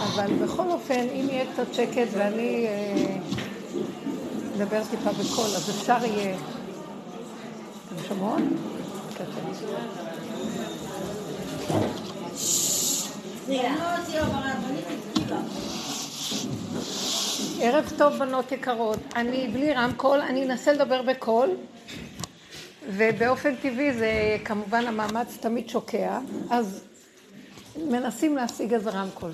אבל בכל אופן, אם יהיה קצת שקט ואני אדבר טיפה בקול, אז אפשר יהיה... אתם שומעות? ערב טוב בנות יקרות, אני בלי רמקול, אני אנסה לדבר בקול ובאופן טבעי זה כמובן המאמץ תמיד שוקע, אז מנסים להשיג איזה רמקול.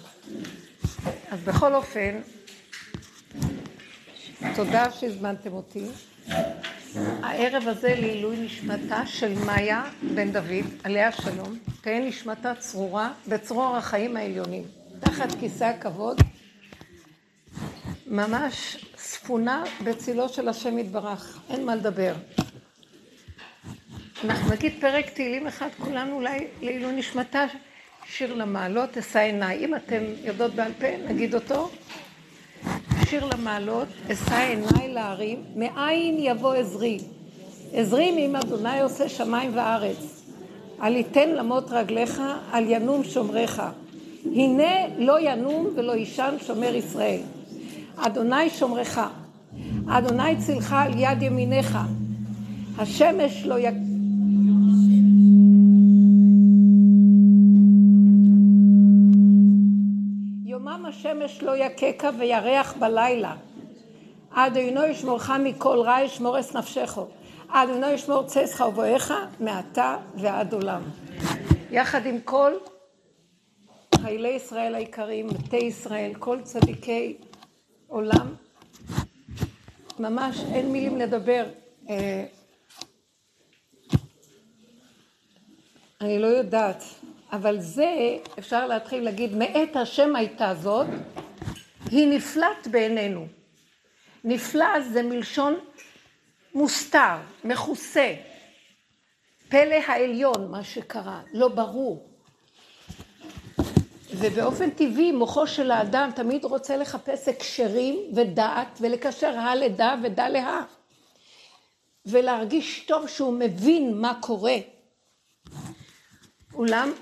אז בכל אופן, תודה שהזמנתם אותי. הערב הזה לעילוי נשמתה של מאיה בן דוד, עליה שלום, תהא נשמתה צרורה בצרור החיים העליונים, תחת כיסא הכבוד, ממש ספונה בצילו של השם יתברך, אין מה לדבר. אנחנו נגיד פרק תהילים אחד, כולנו אולי לעילוי נשמתה, שיר למעלות, אשא עיניי. אם אתם יודעות בעל פה, נגיד אותו. שיר למעלות, אשא עיניי להרים, מאין יבוא עזרי. עזרי מעם אדוני עושה שמיים וארץ. אל יתן למות רגליך, אל ינום שומריך. הנה לא ינום ולא יישן שומר ישראל. אדוני שומרך, אדוני צילך על יד ימיניך. השמש לא י... יומם השמש לא יככה וירח בלילה. אדוני ישמורך מכל רע ישמור את נפשך. אדוני ישמור צאצך ובואך מעתה ועד עולם. יחד עם כל חיילי ישראל היקרים, מתי ישראל, כל צדיקי עולם, ממש אין מילים לדבר. אה, אני לא יודעת, אבל זה, אפשר להתחיל להגיד, מאת השם הייתה זאת, היא נפלט בעינינו. נפלא זה מלשון מוסתר, מכוסה. פלא העליון, מה שקרה, לא ברור. ובאופן טבעי מוחו של האדם תמיד רוצה לחפש הקשרים ודעת ולקשר הא לדע ודע להא. ולהרגיש טוב שהוא מבין מה קורה. אולם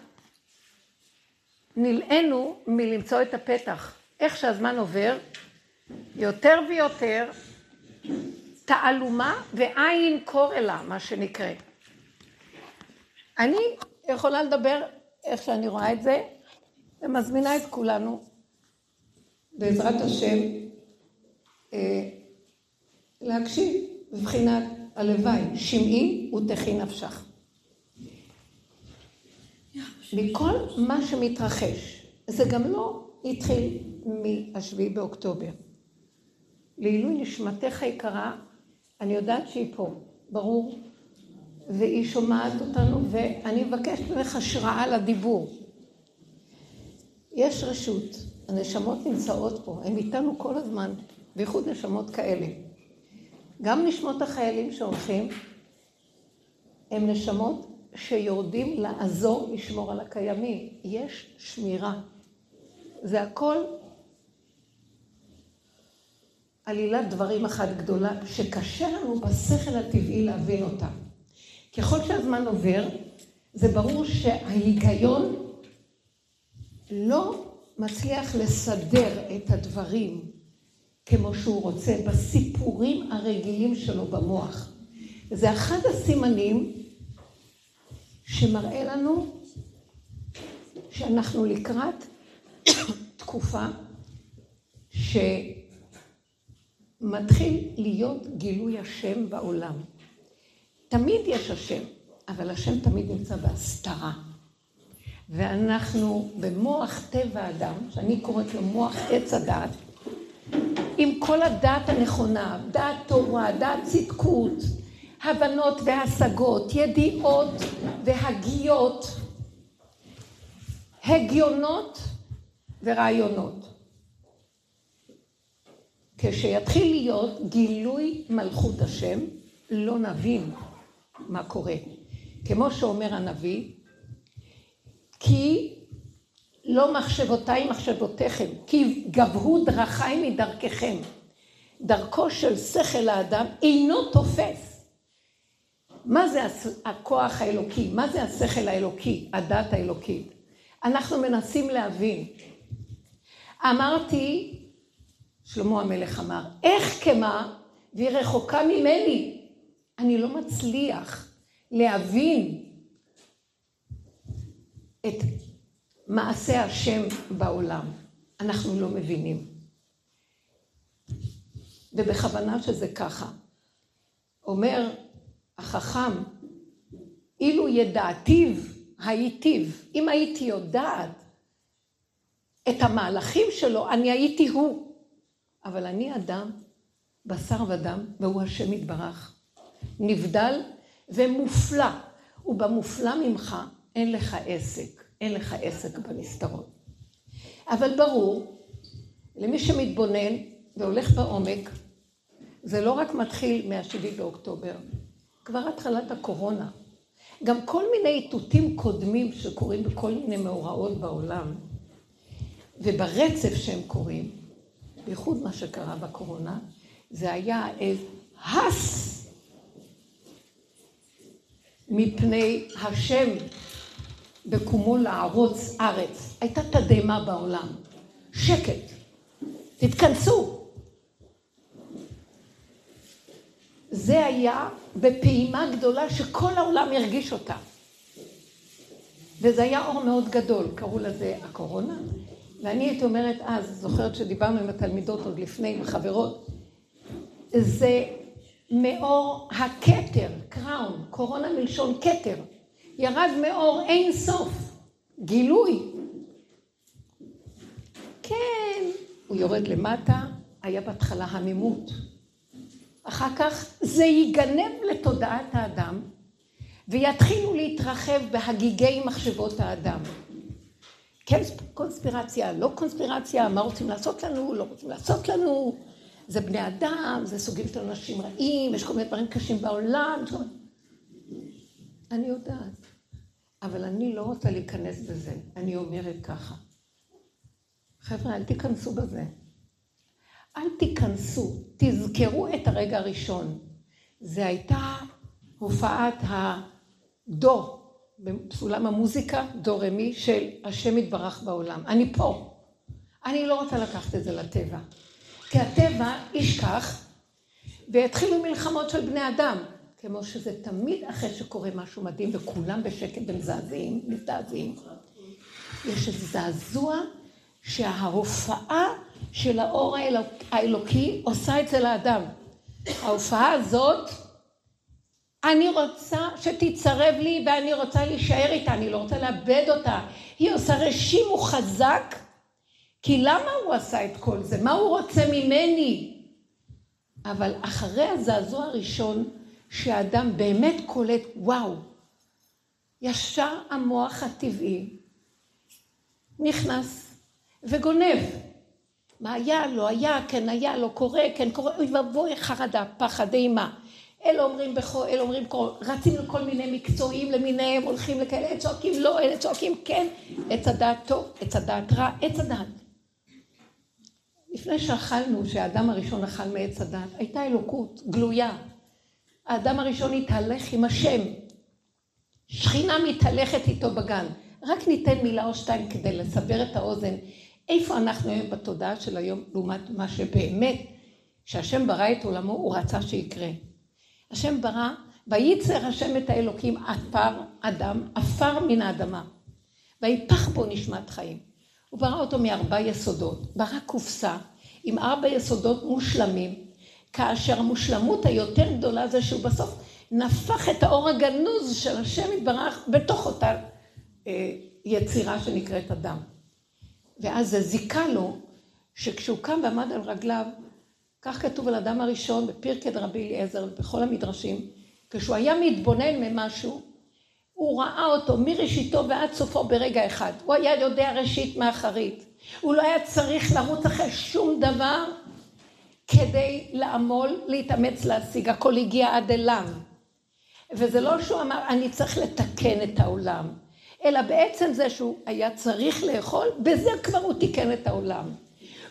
נלאינו מלמצוא את הפתח. איך שהזמן עובר, יותר ויותר תעלומה ועין קורלה, מה שנקרא. אני יכולה לדבר איך שאני רואה את זה, ומזמינה את כולנו, בעזרת השם, אה, להקשיב בבחינת הלוואי, שמעי ותחי נפשך. מכל מה שמתרחש, זה גם לא התחיל מהשביעי באוקטובר. לעילוי נשמתך יקרה, אני יודעת שהיא פה, ברור, והיא שומעת אותנו, ואני מבקשת ממך השראה לדיבור. יש רשות, הנשמות נמצאות פה, הן איתנו כל הזמן, בייחוד נשמות כאלה. גם נשמות החיילים שהולכים, הם נשמות שיורדים לעזור לשמור על הקיימים. יש שמירה. זה הכל עלילת דברים אחת גדולה, שקשה לנו בשכל הטבעי להבין אותה. ככל שהזמן עובר, זה ברור שההיגיון לא מצליח לסדר את הדברים כמו שהוא רוצה, בסיפורים הרגילים שלו במוח. זה אחד הסימנים שמראה לנו שאנחנו לקראת תקופה שמתחיל להיות גילוי השם בעולם. תמיד יש השם, אבל השם תמיד נמצא בהסתרה. ואנחנו במוח טבע האדם, שאני קוראת לו מוח עץ הדעת, עם כל הדעת הנכונה, דעת תורה, דעת צדקות, הבנות והשגות, ידיעות והגיות, הגיונות ורעיונות. כשיתחיל להיות גילוי מלכות השם, לא נבין מה קורה. כמו שאומר הנביא, כי לא מחשבותיי מחשבותיכם, כי גבהו דרכיי מדרככם. דרכו של שכל האדם אינו תופס. מה זה הכוח האלוקי? מה זה השכל האלוקי, הדת האלוקית? אנחנו מנסים להבין. אמרתי, שלמה המלך אמר, איך כמה והיא רחוקה ממני. אני לא מצליח להבין את מעשה השם בעולם. אנחנו לא מבינים. ובכוונה שזה ככה. אומר החכם, אילו ידעתיו הייתיו, אם הייתי יודעת את המהלכים שלו, אני הייתי הוא. אבל אני אדם, בשר ודם, והוא השם יתברך. נבדל ומופלא. ובמופלא ממך אין לך עסק, אין לך עסק בנסתרות. אבל ברור, למי שמתבונן והולך בעומק, זה לא רק מתחיל מה-7 באוקטובר, כבר התחלת הקורונה. גם כל מיני איתותים קודמים שקורים בכל מיני מאורעות בעולם, וברצף שהם קורים, בייחוד מה שקרה בקורונה, זה היה הס מפני השם בקומו לערוץ ארץ. הייתה תדהמה בעולם. שקט. תתכנסו. זה היה בפעימה גדולה שכל העולם הרגיש אותה. וזה היה אור מאוד גדול, קראו לזה הקורונה. ואני הייתי אומרת אז, זוכרת שדיברנו עם התלמידות עוד לפני, עם החברות, זה מאור הכתר, קראון, קורונה מלשון כתר. ירד מאור אין סוף, גילוי. כן, הוא יורד למטה, היה בהתחלה המימות. אחר כך זה ייגנב לתודעת האדם, ויתחילו להתרחב בהגיגי מחשבות האדם. כן קונספירציה, לא קונספירציה, מה רוצים לעשות לנו, לא רוצים לעשות לנו, זה בני אדם, זה סוגים של אנשים רעים, יש כל מיני דברים קשים בעולם. אני יודעת, אבל אני לא רוצה להיכנס בזה. אני אומרת ככה, חבר'ה, אל תיכנסו בזה. אל תיכנסו, תזכרו את הרגע הראשון. זה הייתה הופעת הדו בסולם המוזיקה, דו רמי, של השם יתברך בעולם. אני פה. אני לא רוצה לקחת את זה לטבע. כי הטבע ישכח, ויתחילו מלחמות של בני אדם. כמו שזה תמיד אחרי שקורה משהו מדהים, וכולם בשקט ומזעזעים, מזדעזעים. יש איזה זעזוע שההופעה של האור האלוק, האלוקי עושה אצל האדם. ההופעה הזאת, אני רוצה שתצרב לי ואני רוצה להישאר איתה, אני לא רוצה לאבד אותה. היא עושה רשימו חזק, כי למה הוא עשה את כל זה? מה הוא רוצה ממני? אבל אחרי הזעזוע הראשון, שהאדם באמת קולט, וואו, ישר המוח הטבעי נכנס וגונב. מה היה, לא היה, כן היה, לא קורה, כן קורה, אוי ואבוי, חרדה, פחד, אימה. אלה אומרים בכו, אלה אומרים קור, רצים לכל מיני מקצועיים למיניהם, הולכים לכאלה, אלה צועקים לא, אלה צועקים כן, עץ הדעת טוב, עץ הדעת רע, עץ הדעת. לפני שאכלנו, שהאדם הראשון אכל מעץ הדעת, הייתה אלוקות גלויה. האדם הראשון התהלך עם השם. שכינה מתהלכת איתו בגן. רק ניתן מילה או שתיים כדי לסבר את האוזן. איפה אנחנו היום בתודעה של היום, לעומת מה שבאמת, כשהשם ברא את עולמו, הוא רצה שיקרה. השם ברא, וייצר השם את האלוקים עפר אדם, עפר מן האדמה. ויפח בו נשמת חיים. הוא ברא אותו מארבע יסודות. ברא קופסה עם ארבע יסודות מושלמים, כאשר המושלמות היותר גדולה זה שהוא בסוף נפח את האור הגנוז של השם יתברך בתוך אותה אה, יצירה שנקראת אדם. ואז זה זיכה לו, שכשהוא קם ועמד על רגליו, כך כתוב על אדם הראשון בפרקי דרבי אליעזר ובכל המדרשים, כשהוא היה מתבונן ממשהו, הוא ראה אותו מראשיתו ועד סופו ברגע אחד. הוא היה יודע ראשית מאחרית. הוא לא היה צריך לרוץ אחרי שום דבר כדי לעמול, להתאמץ להשיג. הכל הגיע עד אליו. וזה לא שהוא אמר, אני צריך לתקן את העולם, אלא בעצם זה שהוא היה צריך לאכול, בזה כבר הוא תיקן את העולם.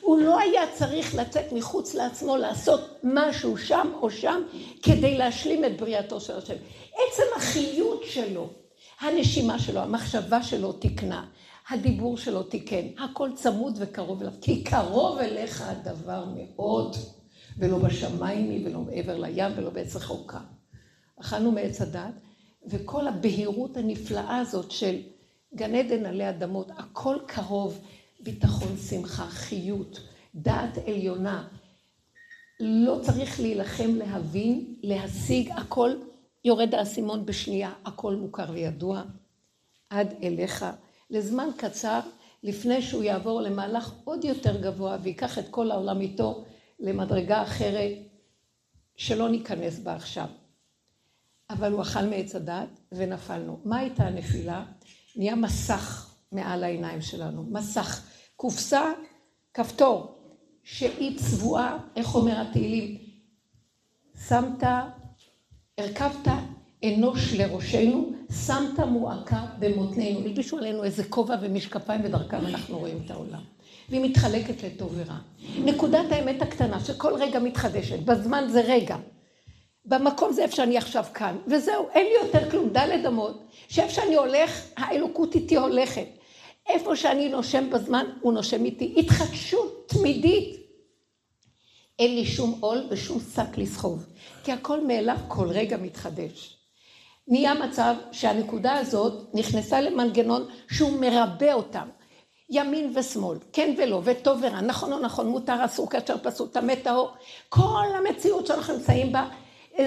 הוא לא היה צריך לצאת מחוץ לעצמו, לעשות משהו שם או שם, כדי להשלים את בריאתו של השם. עצם החיות שלו, הנשימה שלו, המחשבה שלו תיקנה, הדיבור שלו תיקן, הכל צמוד וקרוב אליו, כי קרוב אליך הדבר מאוד, ולא בשמיים היא, ולא מעבר לים, ולא בעץ רחוקה. אכלנו מעץ הדת, וכל הבהירות הנפלאה הזאת של גן עדן עלי אדמות, הכל קרוב, ביטחון, שמחה, חיות, דעת עליונה. לא צריך להילחם, להבין, להשיג, הכל יורד האסימון בשנייה, הכל מוכר וידוע, עד אליך, לזמן קצר, לפני שהוא יעבור למהלך עוד יותר גבוה ויקח את כל העולם איתו למדרגה אחרת, שלא ניכנס בה עכשיו. אבל הוא אכל מעץ הדת ונפלנו. מה הייתה הנפילה? נהיה מסך מעל העיניים שלנו. מסך. קופסה, כפתור, שהיא צבועה, איך אומר התהילים? שמת, הרכבת אנוש לראשנו, שמת מועקה במותנינו. הלבישו עלינו איזה כובע ומשקפיים ודרכם אנחנו רואים את העולם. והיא מתחלקת לטוב ורע. נקודת האמת הקטנה שכל רגע מתחדשת, בזמן זה רגע. במקום זה איפה שאני עכשיו כאן, וזהו, אין לי יותר כלום, דלת אמות, שאיפה שאני הולך, האלוקות איתי הולכת. איפה שאני נושם בזמן, הוא נושם איתי. התחדשות תמידית. אין לי שום עול ושום שק לסחוב, כי הכל מאליו כל רגע מתחדש. נהיה מצב שהנקודה הזאת נכנסה למנגנון שהוא מרבה אותם. ימין ושמאל, כן ולא, וטוב ורע, נכון או נכון, מותר, אסור, כאשר פסול, טמא טהור. כל המציאות שאנחנו נמצאים בה,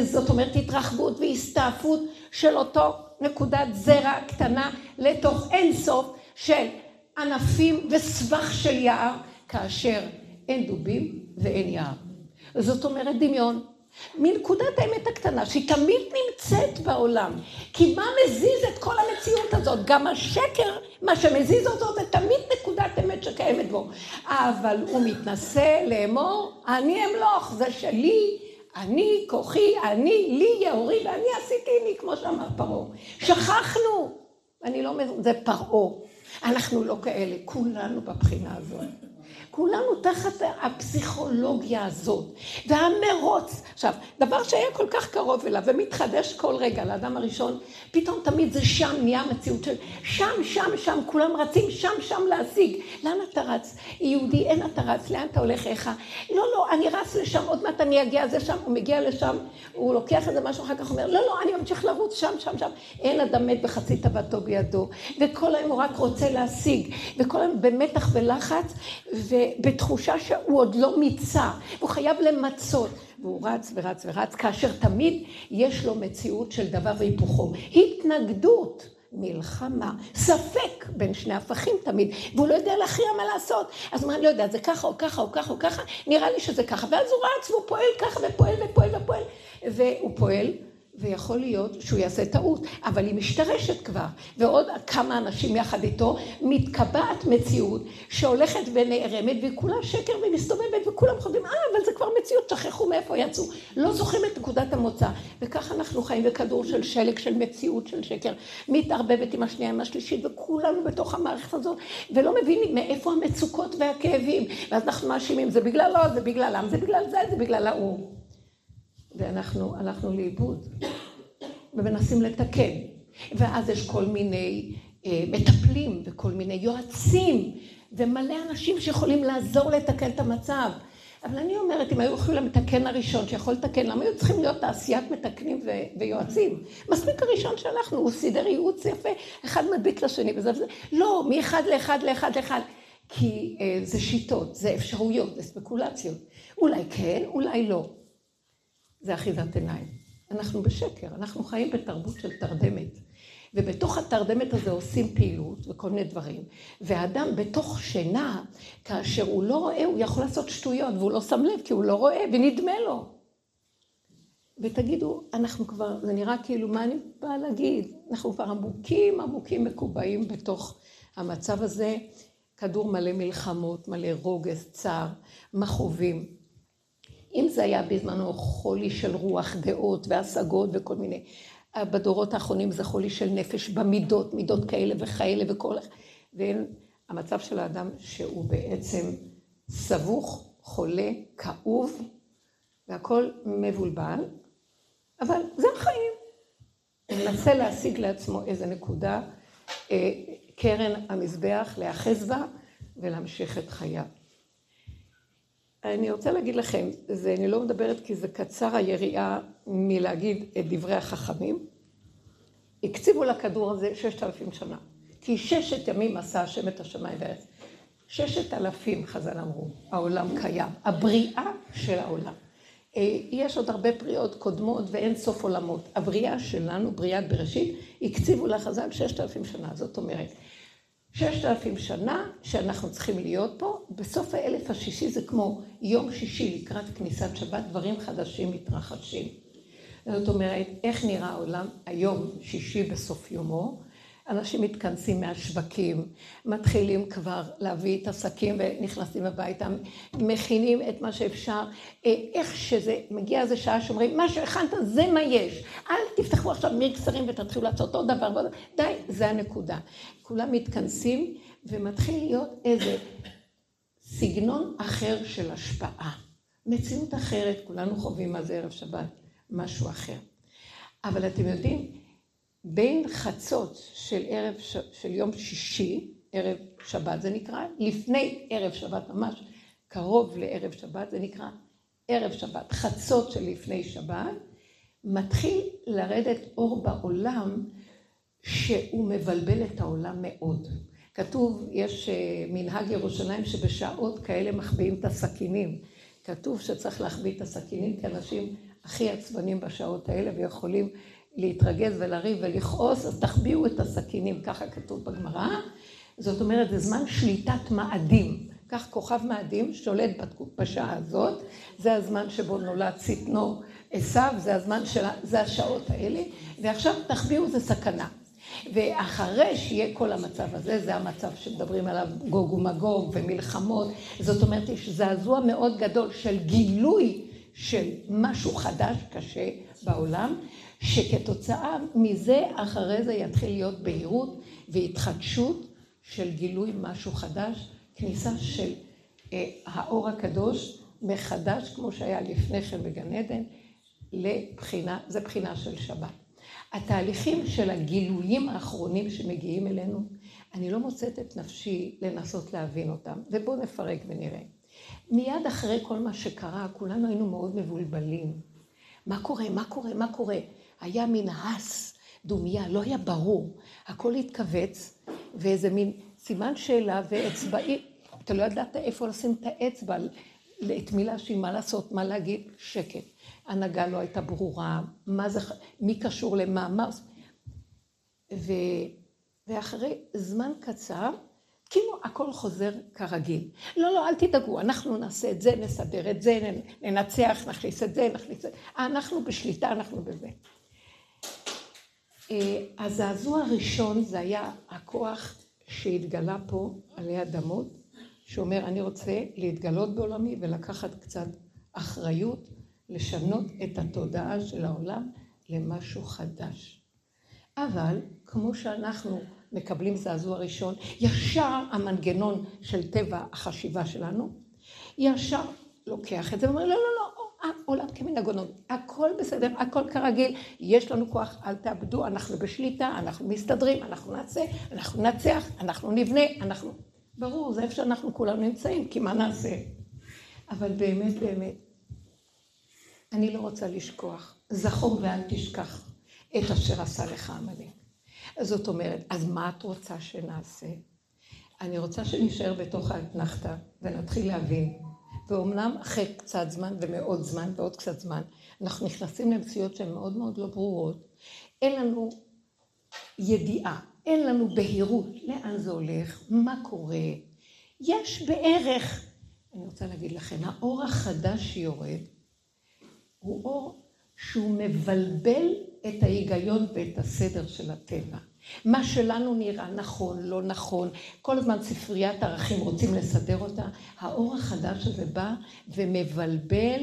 זאת אומרת התרחבות והסתעפות של אותו נקודת זרע קטנה לתוך אין סוף של ענפים וסבך של יער, כאשר אין דובים ואין יער. זאת אומרת דמיון. מנקודת האמת הקטנה, שהיא תמיד נמצאת בעולם. כי מה מזיז את כל המציאות הזאת? גם השקר, מה שמזיז אותו זה תמיד נקודת אמת שקיימת בו. אבל הוא מתנשא לאמור, אני אמלוך, זה שלי, אני כוחי, אני, לי יאורי, ואני עשיתי לי, כמו שאמר פרעה. שכחנו, אני לא, זה פרעה. אנחנו לא כאלה, כולנו בבחינה הזאת. כולנו תחת הפסיכולוגיה הזאת, והמרוץ. עכשיו, דבר שהיה כל כך קרוב אליו ומתחדש כל רגע לאדם הראשון, פתאום תמיד זה שם נהיה מציאות של שם, שם, שם, כולם רצים שם, שם להשיג. לאן אתה רץ? יהודי, אין אתה רץ, לאן אתה הולך, איך? לא, לא, אני רץ לשם, עוד מעט אני אגיע, זה שם, הוא מגיע לשם, הוא לוקח איזה משהו, אחר כך אומר, לא, לא, אני ממשיך לרוץ שם, שם, שם. אין אדם מת בחצי תוותו בידו, וכל היום הוא רק רוצה להשיג, וכל היום במתח ולחץ, ו... בתחושה שהוא עוד לא מיצה, הוא חייב למצות. והוא רץ ורץ ורץ, כאשר תמיד יש לו מציאות של דבר והיפוכו. התנגדות. מלחמה, ספק בין שני הפכים תמיד, והוא לא יודע להכריע מה לעשות. אז הוא אומר, לא יודע, זה ככה או ככה או ככה או ככה, נראה לי שזה ככה. ואז הוא רץ והוא פועל ככה ופועל ופועל ופועל, והוא פועל ויכול להיות שהוא יעשה טעות, אבל היא משתרשת כבר, ועוד כמה אנשים יחד איתו, מתקבעת מציאות שהולכת ונערמת, וכולה שקר ומסתובבת, וכולם חושבים, אה, אבל זה כבר מציאות, שכחו מאיפה יצאו. לא זוכרים את נקודת המוצא. וככה אנחנו חיים בכדור של שלג, של מציאות, של שקר, מתערבבת עם השנייה, עם השלישית, וכולנו בתוך המערכת הזאת, ולא מבינים מאיפה המצוקות והכאבים. ואז אנחנו מאשימים, זה בגללו, זה בגללם, זה בגלל זה, זה בגלל ההוא. ואנחנו הלכנו לאיבוד, ומנסים לתקן. ואז יש כל מיני אה, מטפלים וכל מיני יועצים, ומלא אנשים שיכולים לעזור לתקן את המצב. אבל אני אומרת, אם היו יכולים למתקן הראשון שיכול לתקן, למה היו צריכים להיות תעשיית מתקנים ו- ויועצים? מספיק הראשון שהלכנו, הוא סידר ייעוץ יפה, אחד מדביק לשני וזה וזה. לא, מאחד לאחד לאחד לאחד. כי אה, זה שיטות, זה אפשרויות, זה ספקולציות. אולי כן, אולי לא. זה אחיזת עיניים. אנחנו בשקר, אנחנו חיים בתרבות של תרדמת. ובתוך התרדמת הזה עושים פעילות וכל מיני דברים. והאדם בתוך שינה, כאשר הוא לא רואה, הוא יכול לעשות שטויות, והוא לא שם לב, כי הוא לא רואה, ונדמה לו. ותגידו, אנחנו כבר, זה נראה כאילו, מה אני באה להגיד? אנחנו כבר עמוקים עמוקים מקובעים בתוך המצב הזה, כדור מלא מלחמות, מלא רוגז, צער, מכאובים. אם זה היה בזמנו חולי של רוח, דעות והשגות וכל מיני, בדורות האחרונים זה חולי של נפש במידות, מידות כאלה וכאלה וכל... והמצב של האדם שהוא בעצם סבוך, חולה, כאוב, והכל מבולבל, אבל זה החיים. הוא מנסה להשיג לעצמו איזו נקודה, אה, קרן המזבח, להיאחז בה ולהמשיך את חייו. אני רוצה להגיד לכם, זה, אני לא מדברת כי זה קצר היריעה מלהגיד את דברי החכמים. הקציבו לכדור הזה ששת אלפים שנה. כי ששת ימים עשה השם את השמיים והארץ. ששת אלפים, חז"ל אמרו, העולם קיים. הבריאה של העולם. אה, יש עוד הרבה בריאות קודמות ואין סוף עולמות. הבריאה שלנו, בריאת בראשית, הקציבו לחז"ל ששת אלפים שנה. זאת אומרת, ששת אלפים שנה שאנחנו צריכים להיות פה, בסוף האלף השישי זה כמו יום שישי לקראת כניסת שבת, דברים חדשים מתרחשים. זאת אומרת, איך נראה העולם היום, שישי בסוף יומו, אנשים מתכנסים מהשווקים, מתחילים כבר להביא את השקים ונכנסים הביתה, מכינים את מה שאפשר, אה, איך שזה, מגיע איזה שעה שאומרים, מה שהכנת זה מה יש, אל תפתחו עכשיו מיקסרים ותתחילו לעשות עוד דבר ועוד די, זה הנקודה. כולם מתכנסים ומתחיל להיות איזה סגנון אחר של השפעה. מציאות אחרת, כולנו חווים מה זה ערב שבת, משהו אחר. אבל אתם יודעים, בין חצות של ערב, של יום שישי, ערב שבת זה נקרא, לפני ערב שבת ממש, קרוב לערב שבת, זה נקרא ערב שבת, חצות של לפני שבת, מתחיל לרדת אור בעולם שהוא מבלבל את העולם מאוד. כתוב, יש אה, מנהג ירושלים שבשעות כאלה מחביאים את הסכינים. כתוב שצריך להחביא את הסכינים כי אנשים הכי עצבנים בשעות האלה ויכולים להתרגז ולריב ולכעוס, אז תחביאו את הסכינים, ככה כתוב בגמרא. זאת אומרת, זה זמן שליטת מאדים. כך כוכב מאדים שולט בשעה הזאת, זה הזמן שבו נולד צטנו עשיו, זה הזמן של, זה השעות האלה, ועכשיו תחביאו זה סכנה. ואחרי שיהיה כל המצב הזה, זה המצב שמדברים עליו גוג ומגוג ומלחמות, זאת אומרת, יש זעזוע מאוד גדול של גילוי של משהו חדש, קשה בעולם, שכתוצאה מזה, אחרי זה יתחיל להיות בהירות והתחדשות של גילוי משהו חדש, כניסה של אה, האור הקדוש מחדש, כמו שהיה לפני כן בגן עדן, לבחינה, זה בחינה של שבת. התהליכים של הגילויים האחרונים שמגיעים אלינו, אני לא מוצאת את נפשי לנסות להבין אותם, ובואו נפרק ונראה. מיד אחרי כל מה שקרה, כולנו היינו מאוד מבולבלים. מה קורה? מה קורה? מה קורה? היה מין הס, דומיה, לא היה ברור. הכל התכווץ, ואיזה מין סימן שאלה ואצבעי, אתה לא ידעת איפה לשים את האצבע, את מי להאשים, מה לעשות, מה להגיד, שקט. הנהגה לא הייתה ברורה, מה זה, מי קשור למה, מה... ו, ואחרי זמן קצר, כאילו הכל חוזר כרגיל. לא, לא, אל תדאגו, אנחנו נעשה את זה, נסדר את זה, ננצח, נכניס את זה, נכניס את זה. אנחנו בשליטה, אנחנו בזה. אה, הזעזוע הראשון זה היה הכוח שהתגלה פה עלי אדמות, שאומר, אני רוצה להתגלות בעולמי ולקחת קצת אחריות, לשנות את התודעה של העולם למשהו חדש. אבל, כמו שאנחנו מקבלים זעזוע ראשון, ישר המנגנון של טבע החשיבה שלנו, ישר לוקח את זה ואומר, לא, לא, לא, העולם כמנהגו הכל בסדר, הכל כרגיל, יש לנו כוח, אל תאבדו, אנחנו בשליטה, אנחנו מסתדרים, אנחנו נעשה, אנחנו ננצח, אנחנו נבנה, אנחנו... ברור, זה איפה שאנחנו כולנו נמצאים, כי מה נעשה? אבל באמת, באמת, אני לא רוצה לשכוח, זכור ואל תשכח את אשר עשה לך עמלק. זאת אומרת, אז מה את רוצה שנעשה? אני רוצה שנישאר בתוך האתנחתא ונתחיל להבין. ואומנם אחרי קצת זמן ומאוד זמן ועוד קצת זמן, אנחנו נכנסים למציאות שהן מאוד מאוד לא ברורות. אין לנו ידיעה, אין לנו בהירות לאן זה הולך, מה קורה. יש בערך, אני רוצה להגיד לכם, האור החדש שיורד הוא אור שהוא מבלבל את ההיגיון ואת הסדר של הטבע. מה שלנו נראה נכון, לא נכון, כל הזמן ספריית ערכים רוצים לסדר אותה, האור החדש הזה בא ומבלבל,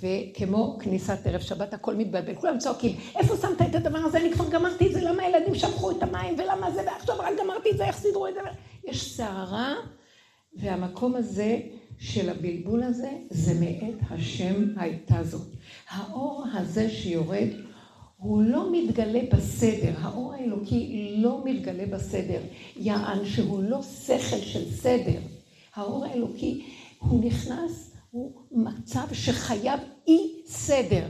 וכמו כניסת ערב שבת הכל מתבלבל, כולם צועקים, איפה שמת את הדבר הזה, אני כבר גמרתי את זה, למה הילדים שפכו את המים, ולמה זה, ועכשיו רק גמרתי את זה, איך סידרו את זה, יש סערה, והמקום הזה של הבלבול הזה, זה מאת השם הייתה זאת. האור הזה שיורד, הוא לא מתגלה בסדר, האור האלוקי לא מתגלה בסדר, יען שהוא לא שכל של סדר. האור האלוקי, הוא נכנס, הוא מצב שחייב אי סדר,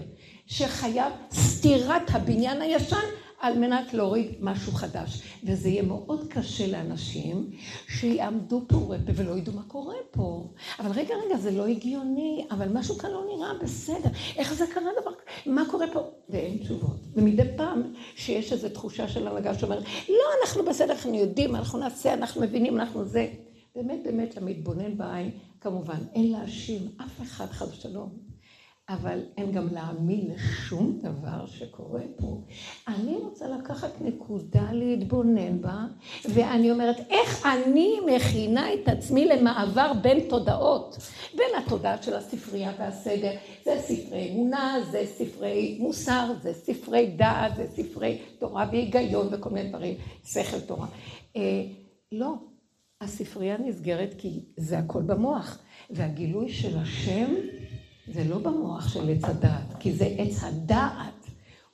שחייב סתירת הבניין הישן על מנת להוריד משהו חדש. וזה יהיה מאוד קשה לאנשים שיעמדו פה ולא ידעו מה קורה פה. אבל רגע, רגע, זה לא הגיוני, אבל משהו כאן לא נראה בסדר. איך זה קרה דבר? מה קורה פה? ואין תשובות. ומדי פעם שיש איזו תחושה של הנהגה שאומרת, לא, אנחנו בסדר, אנחנו יודעים, אנחנו נעשה, אנחנו מבינים, אנחנו זה. באמת, באמת, למתבונן בעין, כמובן, אין להאשים אף אחד, חד ושלום. אבל אין גם להאמין לשום דבר שקורה פה. אני רוצה לקחת נקודה להתבונן בה, ואני אומרת, איך אני מכינה את עצמי למעבר בין תודעות, בין התודעה של הספרייה והסדר, זה ספרי אמונה, זה ספרי מוסר, זה ספרי דעת, זה ספרי תורה והיגיון וכל מיני דברים, שכל תורה. אה, לא, הספרייה נסגרת כי זה הכל במוח, והגילוי של השם זה לא במוח של עץ הדעת, כי זה עץ הדעת.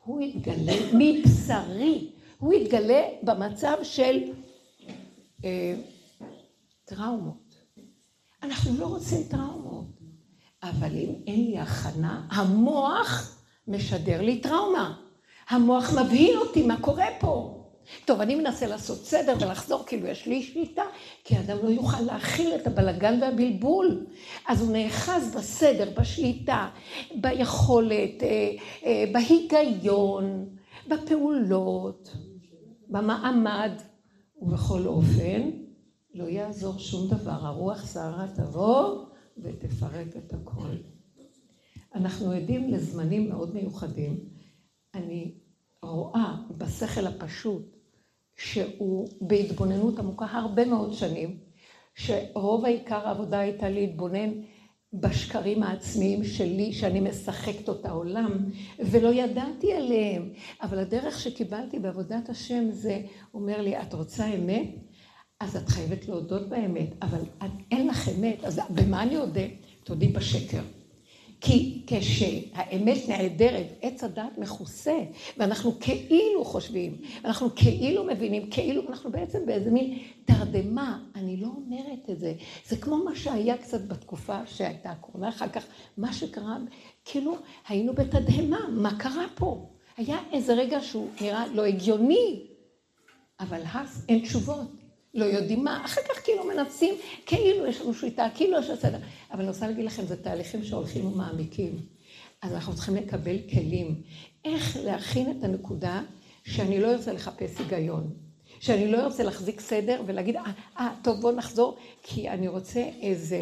הוא יתגלה מבשרי, הוא יתגלה במצב של אה, טראומות. אנחנו לא רוצים טראומות, אבל אם אין לי הכנה, המוח משדר לי טראומה. המוח מבהיל אותי מה קורה פה. טוב, אני מנסה לעשות סדר ולחזור, כאילו יש לי שליטה, כי אדם לא יוכל להכיל את הבלגן והבלבול. אז הוא נאחז בסדר, בשליטה, ביכולת, אה, אה, בהיגיון, בפעולות, במעמד, ובכל אופן, לא יעזור שום דבר. הרוח סערה תבוא ותפרק את הכל. אנחנו עדים לזמנים מאוד מיוחדים. אני רואה בשכל הפשוט שהוא בהתבוננות עמוקה הרבה מאוד שנים, שרוב העיקר העבודה הייתה להתבונן בשקרים העצמיים שלי, שאני משחקת אותה עולם, ולא ידעתי עליהם. אבל הדרך שקיבלתי בעבודת השם זה, אומר לי, את רוצה אמת? אז את חייבת להודות באמת, אבל אין לך אמת, אז במה אני אודה? תודי בשקר. כי כשהאמת נעדרת, עץ הדת מכוסה, ואנחנו כאילו חושבים, אנחנו כאילו מבינים, כאילו אנחנו בעצם באיזה מין תרדמה, אני לא אומרת את זה. זה כמו מה שהיה קצת בתקופה שהייתה הקורונה, אחר כך מה שקרה, כאילו היינו בתדהמה, מה קרה פה? היה איזה רגע שהוא נראה לא הגיוני, אבל אז אין תשובות. לא יודעים מה, אחר כך כאילו מנסים, כאילו יש לנו שליטה, כאילו יש בסדר. אבל אני רוצה להגיד לכם, זה תהליכים שהולכים ומעמיקים. אז אנחנו צריכים לקבל כלים. איך להכין את הנקודה שאני לא ארצה לחפש היגיון. שאני לא ארצה להחזיק סדר ולהגיד, אה, אה, טוב, בוא נחזור, כי אני רוצה איזה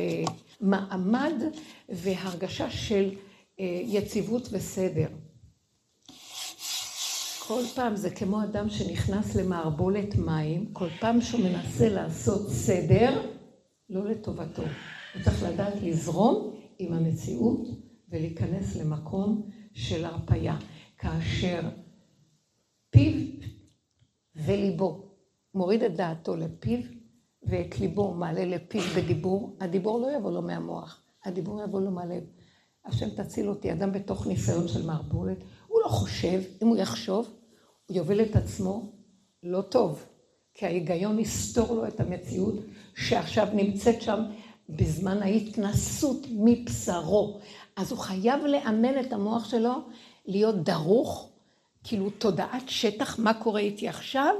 מעמד והרגשה של אה, יציבות וסדר. כל פעם זה כמו אדם שנכנס למערבולת מים, כל פעם שהוא מנסה לעשות סדר, לא לטובתו. הוא צריך לדעת לזרום עם המציאות ולהיכנס למקום של הרפייה. כאשר פיו וליבו מוריד את דעתו לפיו ואת ליבו מעלה לפיו בדיבור, הדיבור לא יבוא לו מהמוח, הדיבור יבוא לו מהלב. השם תציל אותי, אדם בתוך ניסיון של מערבולת, לא חושב, אם הוא יחשוב, הוא יוביל את עצמו לא טוב, כי ההיגיון יסתור לו את המציאות שעכשיו נמצאת שם בזמן ההתנסות מבשרו. אז הוא חייב לאמן את המוח שלו להיות דרוך, כאילו תודעת שטח, מה קורה איתי עכשיו,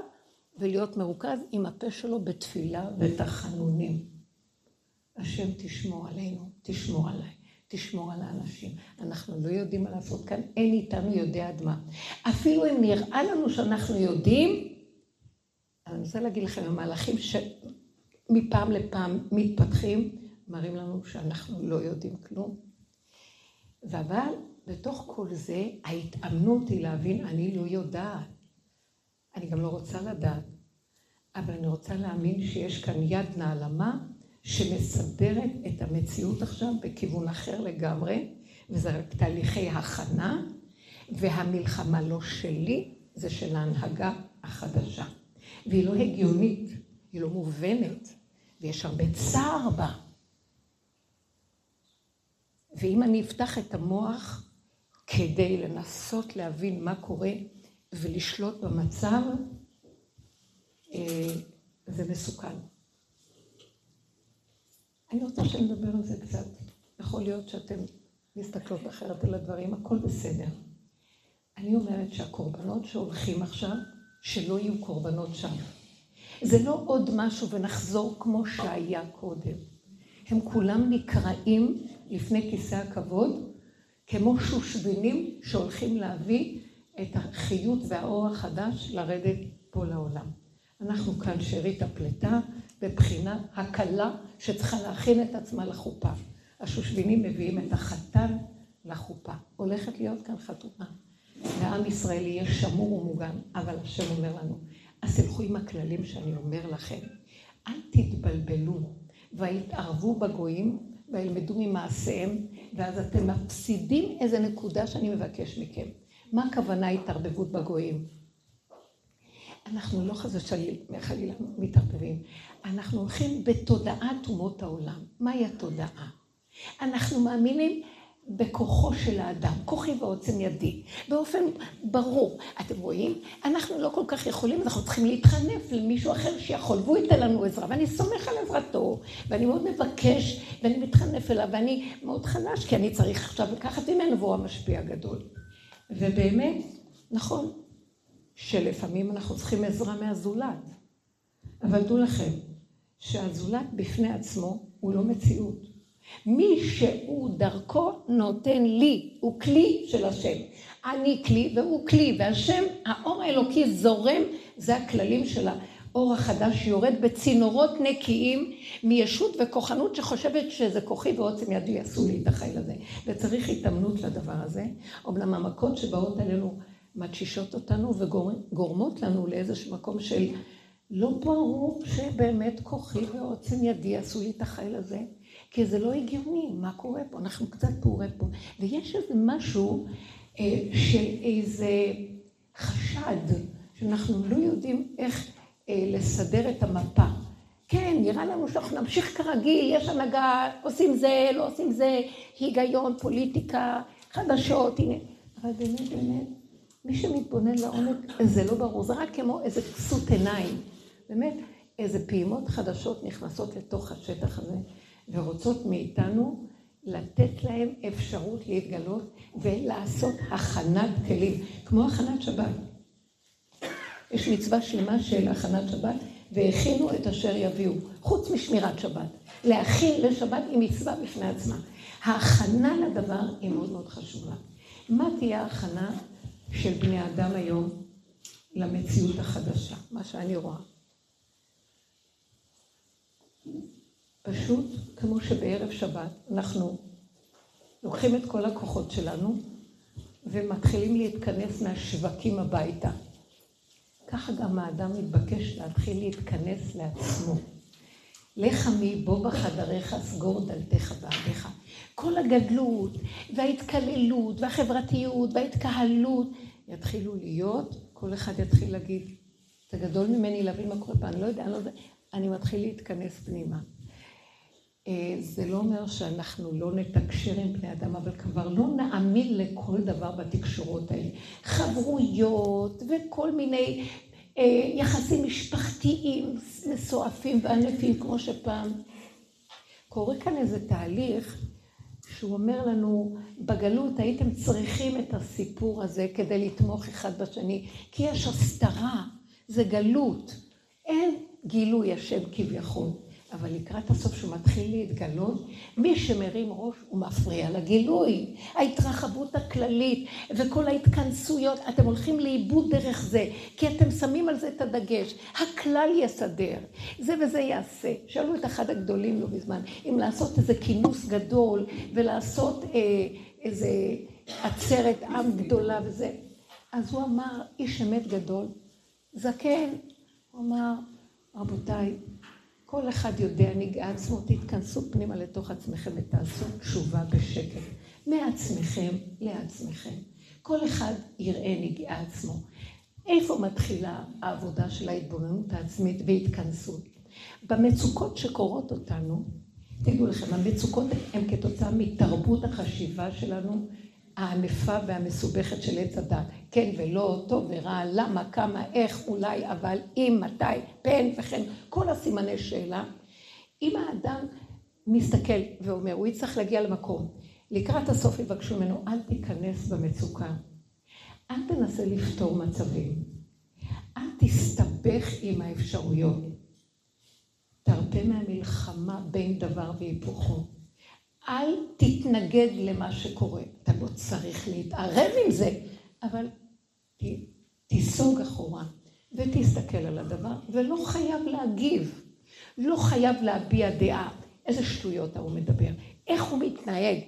ולהיות מרוכז עם הפה שלו בתפילה ותחנונים. השם תשמור עלינו, תשמור עליי. תשמור על האנשים. אנחנו לא יודעים מה לעשות כאן, אין איתנו יודע עד מה. אפילו אם נראה לנו שאנחנו יודעים, אני רוצה להגיד לכם, המהלכים שמפעם לפעם מתפתחים, מראים לנו שאנחנו לא יודעים כלום. אבל בתוך כל זה, ההתאמנות היא להבין, אני לא יודעת. אני גם לא רוצה לדעת. אבל אני רוצה להאמין שיש כאן יד נעלמה שמסדרת את המציאות עכשיו בכיוון אחר לגמרי, וזה רק תהליכי הכנה, והמלחמה לא שלי, זה של ההנהגה החדשה. והיא לא הגיונית, היא לא מובנת, ויש הרבה צער בה. ואם אני אפתח את המוח כדי לנסות להבין מה קורה ולשלוט במצב, אה, זה מסוכן. אני רוצה שנדבר על זה קצת. יכול להיות שאתם מסתכלות אחרת על הדברים, הכל בסדר. אני אומרת שהקורבנות שהולכים עכשיו, שלא יהיו קורבנות שם. זה לא עוד משהו ונחזור כמו שהיה קודם. הם כולם נקראים לפני כיסא הכבוד, כמו שושבינים שהולכים להביא את החיות והאור החדש לרדת פה לעולם. אנחנו כאן שארית הפלטה בבחינת הקלה שצריכה להכין את עצמה לחופה. השושבינים מביאים את החתן לחופה. הולכת להיות כאן חתונה. לעם ישראל יהיה שמור ומוגן, אבל השם אומר לנו, אז תלכו עם הכללים שאני אומר לכם. אל תתבלבלו ויתערבו בגויים וילמדו ממעשיהם, ואז אתם מפסידים איזה נקודה שאני מבקש מכם. מה הכוונה התערבבות בגויים? אנחנו לא חס וחלילה מתערבבים, אנחנו הולכים בתודעת אומות העולם. מהי התודעה? אנחנו מאמינים בכוחו של האדם, כוחי ועוצם ידי, באופן ברור. אתם רואים? אנחנו לא כל כך יכולים, אנחנו צריכים להתחנף למישהו אחר שיכול, והוא ייתן לנו עזרה, ואני סומך על עזרתו, ואני מאוד מבקש, ואני מתחנף אליו, ואני מאוד חלש, כי אני צריך עכשיו לקחת ממנו, והוא המשפיע הגדול. ובאמת, נכון, שלפעמים אנחנו צריכים עזרה מהזולת, אבל דעו לכם, שהזולת בפני עצמו הוא לא מציאות. מי שהוא דרכו נותן לי, הוא כלי של השם. אני כלי והוא כלי, והשם, האור האלוקי זורם, זה הכללים של האור החדש שיורד בצינורות נקיים מישות וכוחנות שחושבת שזה כוחי ועוצם ידי יעשו לי את החיל הזה. וצריך התאמנות לדבר הזה. אמנם המכות שבאות עלינו מתשישות אותנו וגורמות לנו לאיזשהו מקום של לא ברור שבאמת כוחי ועוצם ידי יעשו לי את החיל הזה. כי זה לא הגיוני, מה קורה פה? אנחנו קצת פעורי פה. ויש איזה משהו אה, של איזה חשד, שאנחנו לא יודעים איך אה, לסדר את המפה. כן, נראה לנו שאנחנו נמשיך כרגיל, יש הנהגה, עושים זה, לא עושים זה, היגיון, פוליטיקה, חדשות, הנה. אבל באמת, באמת, מי שמתבונן לעומק, זה לא ברור, זה רק כמו איזה כסות עיניים. באמת, איזה פעימות חדשות נכנסות לתוך השטח הזה. ורוצות מאיתנו לתת להם אפשרות להתגלות ולעשות הכנת כלים, כמו הכנת שבת. יש מצווה שלמה של הכנת שבת, והכינו את אשר יביאו, חוץ משמירת שבת. להכין לשבת היא מצווה בפני עצמה. ההכנה לדבר היא מאוד מאוד חשובה. מה תהיה ההכנה של בני אדם היום למציאות החדשה, מה שאני רואה? פשוט כמו שבערב שבת אנחנו לוקחים את כל הכוחות שלנו ומתחילים להתכנס מהשווקים הביתה. ככה גם האדם מתבקש להתחיל להתכנס לעצמו. לך עמי בוא בחדריך, סגור דלתיך בעדיך. כל הגדלות וההתקללות והחברתיות וההתקהלות יתחילו להיות, כל אחד יתחיל להגיד, זה גדול ממני להבין מה קורה פה, אני לא יודע, אני לא יודע, אני מתחיל להתכנס פנימה. אה, זה לא אומר שאנחנו לא נתקשר עם בני אדם, אבל כבר לא נאמין לכל דבר בתקשורות האלה. חברויות וכל מיני אה, יחסים משפחתיים מסועפים וענפים כמו שפעם. קורה כאן איזה תהליך שהוא אומר לנו, בגלות הייתם צריכים את הסיפור הזה כדי לתמוך אחד בשני, כי יש הסתרה, זה גלות. אין גילוי השם כביכול. אבל לקראת הסוף שהוא מתחיל להתגלות, מי שמרים ראש הוא מפריע לגילוי. ההתרחבות הכללית וכל ההתכנסויות, אתם הולכים לאיבוד דרך זה, כי אתם שמים על זה את הדגש. הכלל יסדר, זה וזה יעשה. שאלו את אחד הגדולים לא מזמן, אם לעשות איזה כינוס גדול ולעשות אה, איזה עצרת עם גדולה וזה. אז הוא אמר, איש אמת גדול, זקן, הוא אמר, רבותיי, כל אחד יודע נגעה עצמו, תתכנסו פנימה לתוך עצמכם ותעשו תשובה בשקט. מעצמכם לעצמכם. כל אחד יראה נגעה עצמו. איפה מתחילה העבודה של ההתבוננות העצמית והתכנסות? במצוקות שקורות אותנו, תדעו לכם, המצוקות הן כתוצאה מתרבות החשיבה שלנו הענפה והמסובכת של עץ הדת. כן ולא, טוב ורע, למה, כמה, איך, אולי, אבל, אם, מתי, פן וכן, כל הסימני שאלה. אם האדם מסתכל ואומר, הוא יצטרך להגיע למקום, לקראת הסוף יבקשו ממנו, אל תיכנס במצוקה. אל תנסה לפתור מצבים. אל תסתבך עם האפשרויות. תרפה מהמלחמה בין דבר והיפוכו. אל תתנגד למה שקורה. אתה לא צריך להתערב עם זה, אבל תיסוג אחורה ותסתכל על הדבר, ולא חייב להגיב. לא חייב להביע דעה. איזה שטויות ההוא מדבר. איך הוא מתנהג.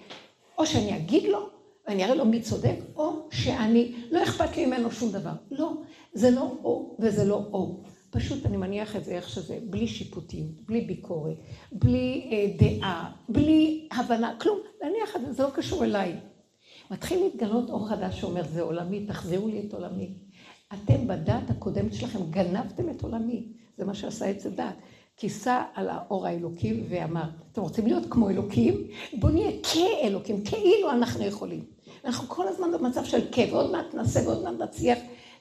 או שאני אגיד לו, ואני אראה לו מי צודק, או שאני, לא אכפת לי ממנו שום דבר. לא, זה לא או וזה לא או. פשוט אני מניח את זה איך שזה, בלי שיפוטים, בלי ביקורת, בלי אה, דעה, בלי הבנה, כלום, להניח את זה, זה לא קשור אליי. מתחיל להתגלות אור חדש שאומר, זה עולמי, תחזירו לי את עולמי. אתם בדת הקודמת שלכם גנבתם את עולמי, זה מה שעשה עץ הדת. כיסה על האור האלוקי ואמר, אתם רוצים להיות כמו אלוקים? בואו נהיה כאלוקים, כאילו אנחנו יכולים. אנחנו כל הזמן במצב של כאב, ועוד מעט נעשה ועוד מעט נצליח,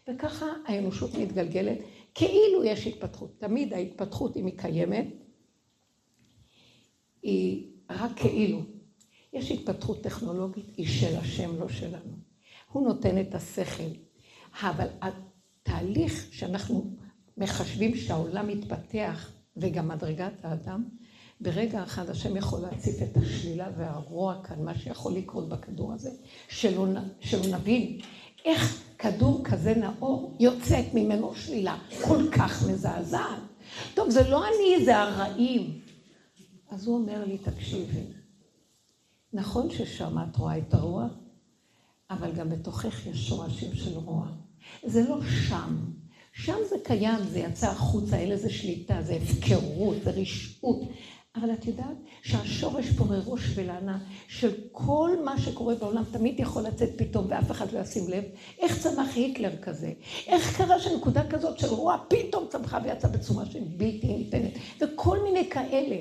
וככה האנושות מתגלגלת, כאילו יש התפתחות. תמיד ההתפתחות, אם היא קיימת, היא רק כאילו. יש התפתחות טכנולוגית, היא של השם, לא שלנו. הוא נותן את השכל. אבל התהליך שאנחנו מחשבים שהעולם מתפתח, וגם מדרגת האדם, ברגע אחד השם יכול להציף את השלילה והרוע כאן, מה שיכול לקרות בכדור הזה, שלא, שלא נבין איך כדור כזה נאור יוצאת ממנו שלילה כל כך מזעזעת. טוב, זה לא אני, זה הרעים. אז הוא אומר לי, תקשיבי, נכון ששם את רואה את הרוע, אבל גם בתוכך יש שורשים של רוע. זה לא שם. שם זה קיים, זה יצא החוצה, אין לזה שליטה, זה הפקרות, זה רשעות. אבל את יודעת שהשורש מראש ולענה של כל מה שקורה בעולם תמיד יכול לצאת פתאום ואף אחד לא ישים לב. איך צמח היטלר כזה? איך קרה שנקודה כזאת של רוע פתאום צמחה ויצאה בצורה של בלתי ניתנת? וכל מיני כאלה.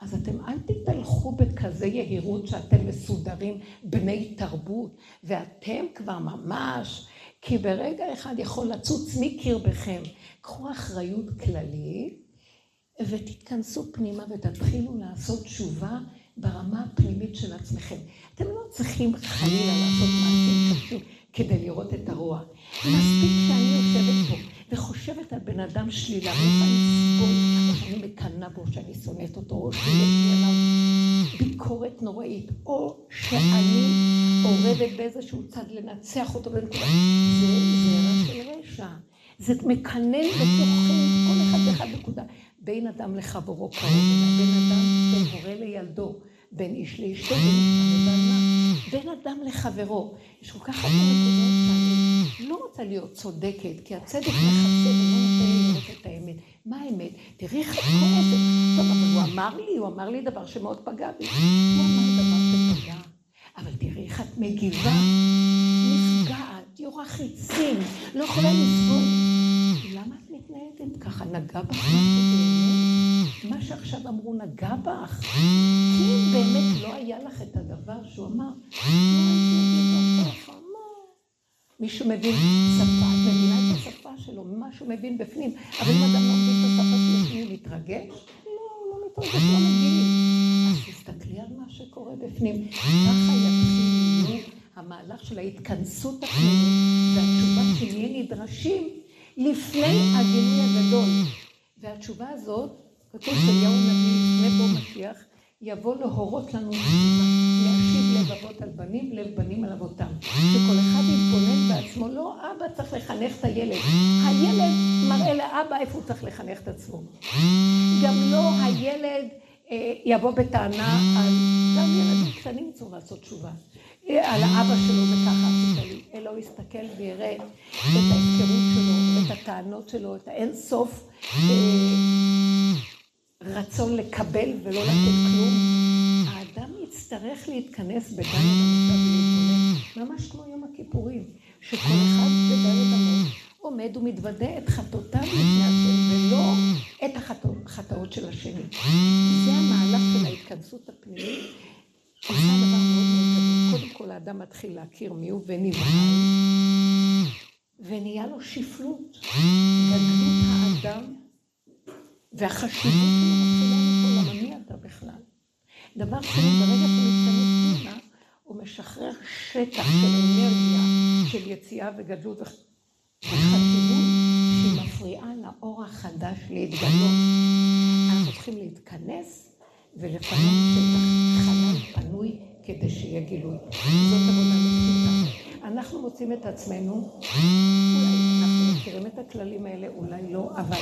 אז אתם אל תתהלכו בכזה יהירות שאתם מסודרים בני תרבות, ואתם כבר ממש, כי ברגע אחד יכול לצוץ מקרבכם. קחו אחריות כללית. ותתכנסו פנימה ותתחילו לעשות תשובה ברמה הפנימית של עצמכם. אתם לא צריכים חלילה לעשות קשים כדי לראות את הרוע. מספיק שאני יושבת פה וחושבת על בן אדם שלילה, ואני אסבול, או שאני מקנאה בו, שאני שונאת אותו, או שיש לי עליו ביקורת נוראית, או שאני אורבת באיזשהו צד לנצח אותו בנקודה. זה זרע של רשע. זה מקנן בתוכי כל אחד ואחד נקודה. בין אדם לחברו קרוב אליו, בין אדם, בין הורה לילדו, בין איש לאשתו, בין אישה בין אדם לחברו. יש כל כך הרבה נקודות שאני לא רוצה להיות צודקת, כי הצדק מכסה ולא נותן לי לראות את האמת. מה האמת? תראי איך את כועסת. טוב, אבל הוא אמר לי, הוא אמר לי דבר שמאוד פגע בי. הוא אמר דבר שפגע, אבל תראי איך את מגיבה. נפגעת, יורה חיצים, לא יכולה לסבול. למה את מתנהגת ככה? נגע בך משהו? מה שעכשיו אמרו נגע בך? כי אם באמת לא היה לך את הדבר שהוא אמר, מישהו מבין שפה, את מבינה את השפה שלו, מה שהוא מבין בפנים, אבל אם אדם מבין את השפה שלו, הוא מתרגש? לא, הוא לא מתרגש, לא מבין. אז תסתכלי על מה שקורה בפנים. ככה יתחיל המהלך של ההתכנסות הפנימית והתשובה שנהיה נדרשים לפני הגילוי הגדול. והתשובה הזאת, כתוב שאליהו נביא לפני בוא משיח, יבוא להורות לנו להשיב לב אבות על בנים, לב בנים על אבותם. שכל אחד יתבונן בעצמו, לא אבא צריך לחנך את הילד, הילד מראה לאבא איפה הוא צריך לחנך את עצמו. גם לא הילד אה, יבוא בטענה על, גם ילדים קטנים צריכים לעשות תשובה. על האבא שלו וככה אלא הוא יסתכל ויראה את ההפקרות שלו, את הטענות שלו, את האין סוף אה, רצון לקבל ולא לתת כלום. האדם יצטרך להתכנס בדלת אמותיו ולהתבונן, ממש כמו יום הכיפורים, שכל אחד בדלת אמות עומד ומתוודה את חטאותיו לפני השם, ולא את החטאות של השני. זה המהלך של ההתכנסות הפנימית. עושה דבר מאוד מאוד גדול. קודם כל האדם מתחיל להכיר מי הוא ונבהל, ונהיה לו שפלות, גדלות האדם, והחשיבות שלו מתחילה ליפול, למה מי אתה בכלל? דבר שני, ברגע שהוא מתכנס פנימה, הוא משחרר שטח של אנרגיה, של יציאה וגדלות וחשיבות, שהיא לאור החדש להתגלות. אנחנו צריכים להתכנס ולפנות שטח חלל פנוי כדי שיהיה גילוי. זאת עבודה מפחידה. אנחנו מוצאים את עצמנו, אולי אנחנו מכירים את הכללים האלה, אולי לא, אבל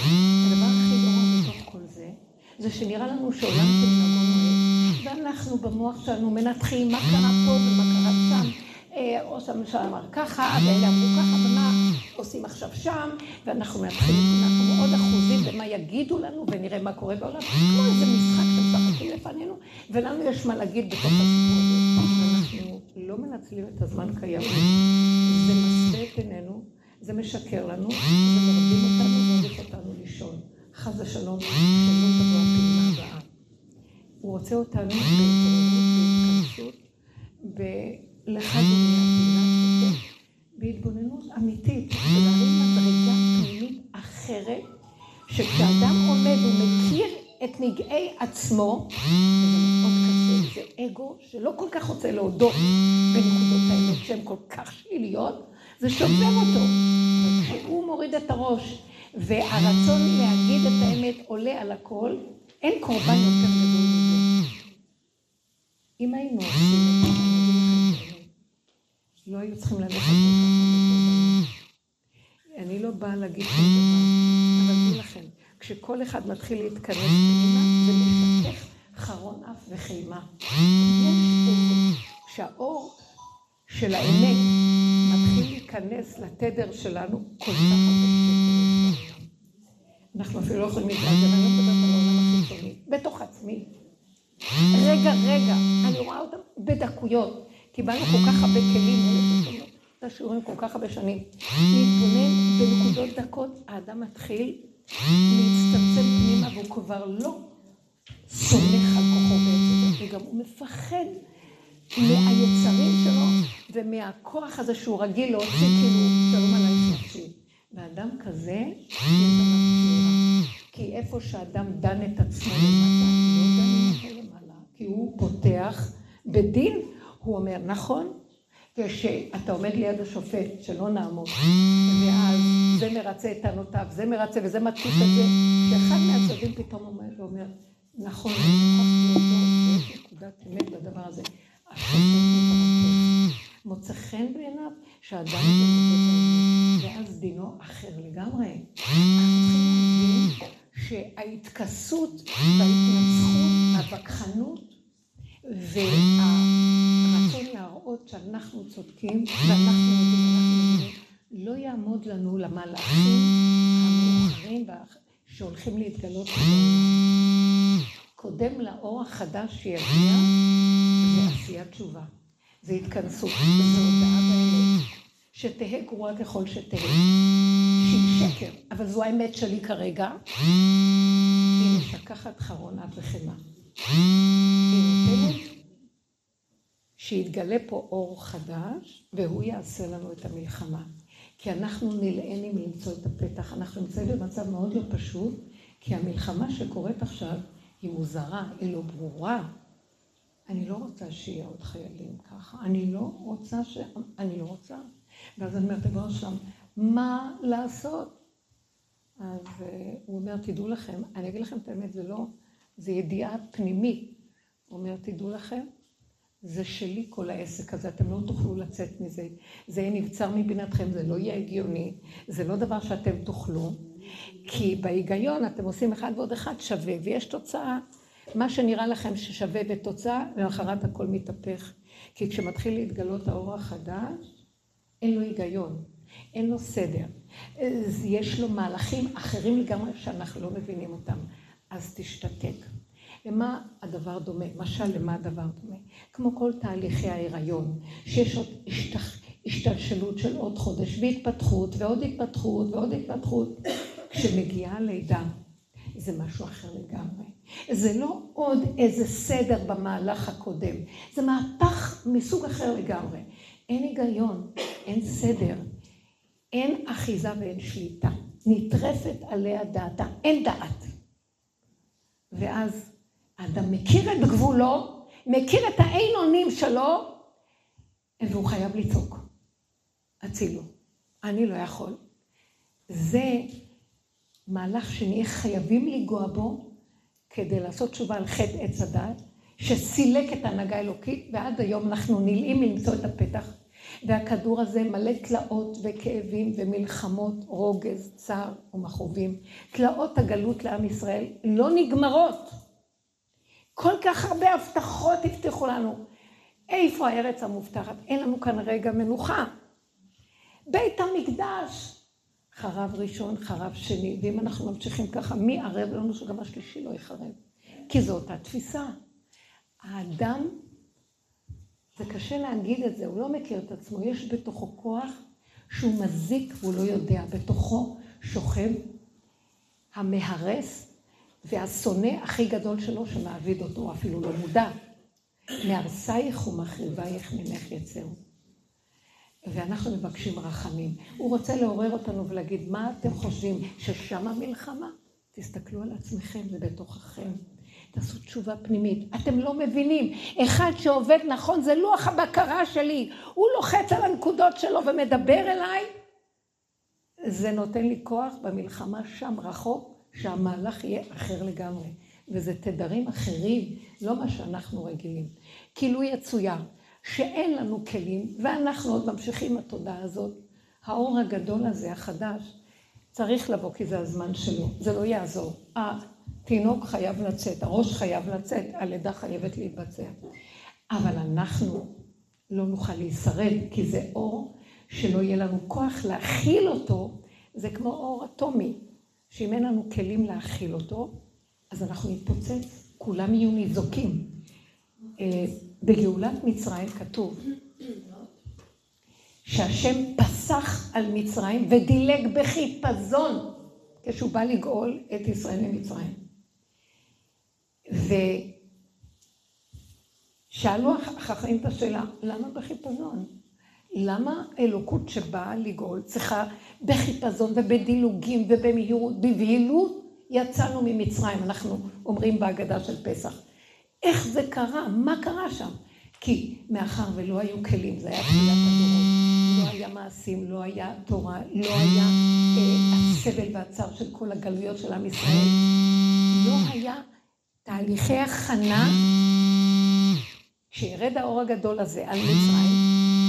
הדבר הכי גרוע בתוך כל זה, זה שנראה לנו שעולם כמנהגו נוהג, ואנחנו במוח שלנו מנתחים מה קרה פה ומה קרה שם. ראש הממשלה אמר ככה, ואלה אמרו ככה, ומה עושים עכשיו שם, ואנחנו מנתחים, אנחנו מאוד אחוזים במה יגידו לנו, ונראה מה קורה בעולם, כמו איזה משחק שמשחקים לפנינו, ולנו יש מה להגיד בתוך הסיפור הזה. מנצלים את הזמן כיאות. זה מסווה את עינינו, זה משקר לנו, זה מרדים אותנו ומוריד אותנו לישון. חס ושלום, שלא תבוא הפעימה הבאה. הוא רוצה אותנו בהתעוררות, בהתכנסות, בלך דומי בהתבוננות אמיתית, ולהרים מדרגה פנימית אחרת, שכשאדם עומד ומכיר את נגעי עצמו, אגו שלא כל כך רוצה להודות בנקודות האמת שהן כל כך שליליות, זה שובר אותו. כשהוא מוריד את הראש והרצון להגיד את האמת עולה על הכל, אין קורבן יותר גדול מזה. אם היינו עושים את זה, לא היו צריכים ללכת כל כך הרבה אני לא באה להגיד שום דבר, אבל תדעו לכם, כשכל אחד מתחיל להתכנס פנימה, זה וחימה. יש איזה, כשהאור של האמת מתחיל להיכנס לתדר שלנו, כל כך הרבה אנחנו אפילו לא יכולים להתעזר, אני לא מדברת על העולם החיצוני, בתוך עצמי. רגע, רגע, אני רואה אותם בדקויות. קיבלנו כל כך הרבה כלים, את השיעורים כל כך הרבה שנים. להתבונן בנקודות דקות, האדם מתחיל להצטמצם פנימה, והוא כבר לא סומך על כוחו וגם הוא מפחד מהיצרים שלו ומהכוח הזה שהוא רגיל להוציא, כאילו, שלום עליי נפשי. ואדם כזה, כי איפה שאדם דן את עצמו למטה, לא דנים אותו למעלה, כי הוא פותח בדין, הוא אומר, נכון, כשאתה עומד ליד השופט, שלא נעמוד, ואז זה מרצה את טענותיו, זה מרצה וזה מתקיף את זה, כשאחד מהצדדים פתאום עומד ואומר, נכון, אני מוכרח להודות, נקודת אמת בדבר הזה. מוצא חן בעיניו שאדם זה ואז דינו אחר לגמרי. אנחנו שההתכסות וההתנצחות, הווכחנות והרצון להראות שאנחנו צודקים ואנחנו יודעים, לא יעמוד לנו למהלכים המאוחרים שהולכים להתגלות קודם לאור החדש שיגיע זה עשיית תשובה. זה התכנסות, זה הודעה באמת. שתהא גרועה ככל שתהא. שהיא שקר, אבל זו האמת שלי כרגע. היא משכחת חרון נותנת שיתגלה פה אור חדש, והוא יעשה לנו את המלחמה. כי אנחנו נלענים למצוא את הפתח. אנחנו נמצאים במצב מאוד לא פשוט, כי המלחמה שקורית עכשיו היא מוזרה, היא לא ברורה. אני לא רוצה שיהיה עוד חיילים ככה, אני לא רוצה ש... אני לא רוצה. ואז אני אומרת, לבוא שם, מה לעשות? אז uh, הוא אומר, תדעו לכם, אני אגיד לכם את האמת, זה לא, זה ידיעה פנימית. הוא אומר, תדעו לכם, זה שלי כל העסק הזה, אתם לא תוכלו לצאת מזה. זה יהיה נבצר מבינתכם, זה לא יהיה הגיוני, זה לא דבר שאתם תוכלו, כי בהיגיון אתם עושים אחד ועוד אחד שווה, ויש תוצאה. מה שנראה לכם ששווה בתוצאה, למחרת הכל מתהפך. כי כשמתחיל להתגלות האור החדש, אין לו היגיון, אין לו סדר. יש לו מהלכים אחרים לגמרי שאנחנו לא מבינים אותם. אז תשתתק. למה הדבר דומה? משל למה הדבר דומה? כמו כל תהליכי ההיריון, שיש עוד. השתלשלות של עוד חודש והתפתחות ועוד התפתחות ועוד התפתחות. כשמגיעה הלידה, זה משהו אחר לגמרי. זה לא עוד איזה סדר במהלך הקודם, זה מהפך מסוג אחר לגמרי. אין היגיון, אין סדר, אין אחיזה ואין שליטה. נטרפת עליה דעתה, אין דעת. ואז האדם מכיר את גבולו, מכיר את האין אונים שלו, והוא חייב לצעוק. הצילו. אני לא יכול. זה מהלך שנהיה חייבים לנגוע בו כדי לעשות תשובה על חטא עץ הדת, שסילק את ההנהגה האלוקית, ועד היום אנחנו נלאים למצוא את הפתח. והכדור הזה מלא תלאות וכאבים ומלחמות, רוגז, צער ומכאובים. תלאות הגלות לעם ישראל לא נגמרות. כל כך הרבה הבטחות הבטיחו לנו. איפה הארץ המובטחת? אין לנו כאן רגע מנוחה. בית המקדש, חרב ראשון, חרב שני, ואם אנחנו ממשיכים ככה, מי ערב לנו שגם השלישי לא יחרב? כי זו אותה תפיסה. האדם, זה קשה להגיד את זה, הוא לא מכיר את עצמו, יש בתוכו כוח שהוא מזיק והוא לא יודע, בתוכו שוכב המהרס והשונא הכי גדול שלו שמעביד אותו, אפילו לא מודע. מהרסייך ומחריבייך ממך יצאו. ואנחנו מבקשים רחמים. הוא רוצה לעורר אותנו ולהגיד, מה אתם חושבים, ששם המלחמה? תסתכלו על עצמכם ובתוככם. תעשו תשובה פנימית. אתם לא מבינים. אחד שעובד נכון זה לוח הבקרה שלי. הוא לוחץ על הנקודות שלו ומדבר אליי. זה נותן לי כוח במלחמה שם רחוק, שהמהלך יהיה אחר לגמרי. וזה תדרים אחרים, לא מה שאנחנו רגילים. כאילו יצויר. שאין לנו כלים, ואנחנו עוד ממשיכים התודעה הזאת. האור הגדול הזה, החדש, צריך לבוא כי זה הזמן שלו, זה לא יעזור. התינוק חייב לצאת, הראש חייב לצאת, הלידה חייבת להתבצע. אבל אנחנו לא נוכל להישרד, כי זה אור שלא יהיה לנו כוח להכיל אותו, זה כמו אור אטומי, שאם אין לנו כלים להכיל אותו, אז אנחנו נתפוצץ, כולם יהיו ניזוקים. בגאולת מצרים כתוב שהשם פסח על מצרים ודילג בחיפזון כשהוא בא לגאול את ישראל ממצרים. ושאלו החכמים את השאלה, למה בחיפזון? למה אלוקות שבאה לגאול צריכה בחיפזון ובדילוגים ובמהירות, בבהילות יצאנו ממצרים, אנחנו אומרים בהגדה של פסח. איך זה קרה? מה קרה שם? כי מאחר ולא היו כלים, זה היה תחילת הדורות, לא היה מעשים, לא היה תורה, לא היה אה, הסבל והצער של כל הגלויות של עם ישראל, לא היה תהליכי הכנה, כשירד האור הגדול הזה על מצרים,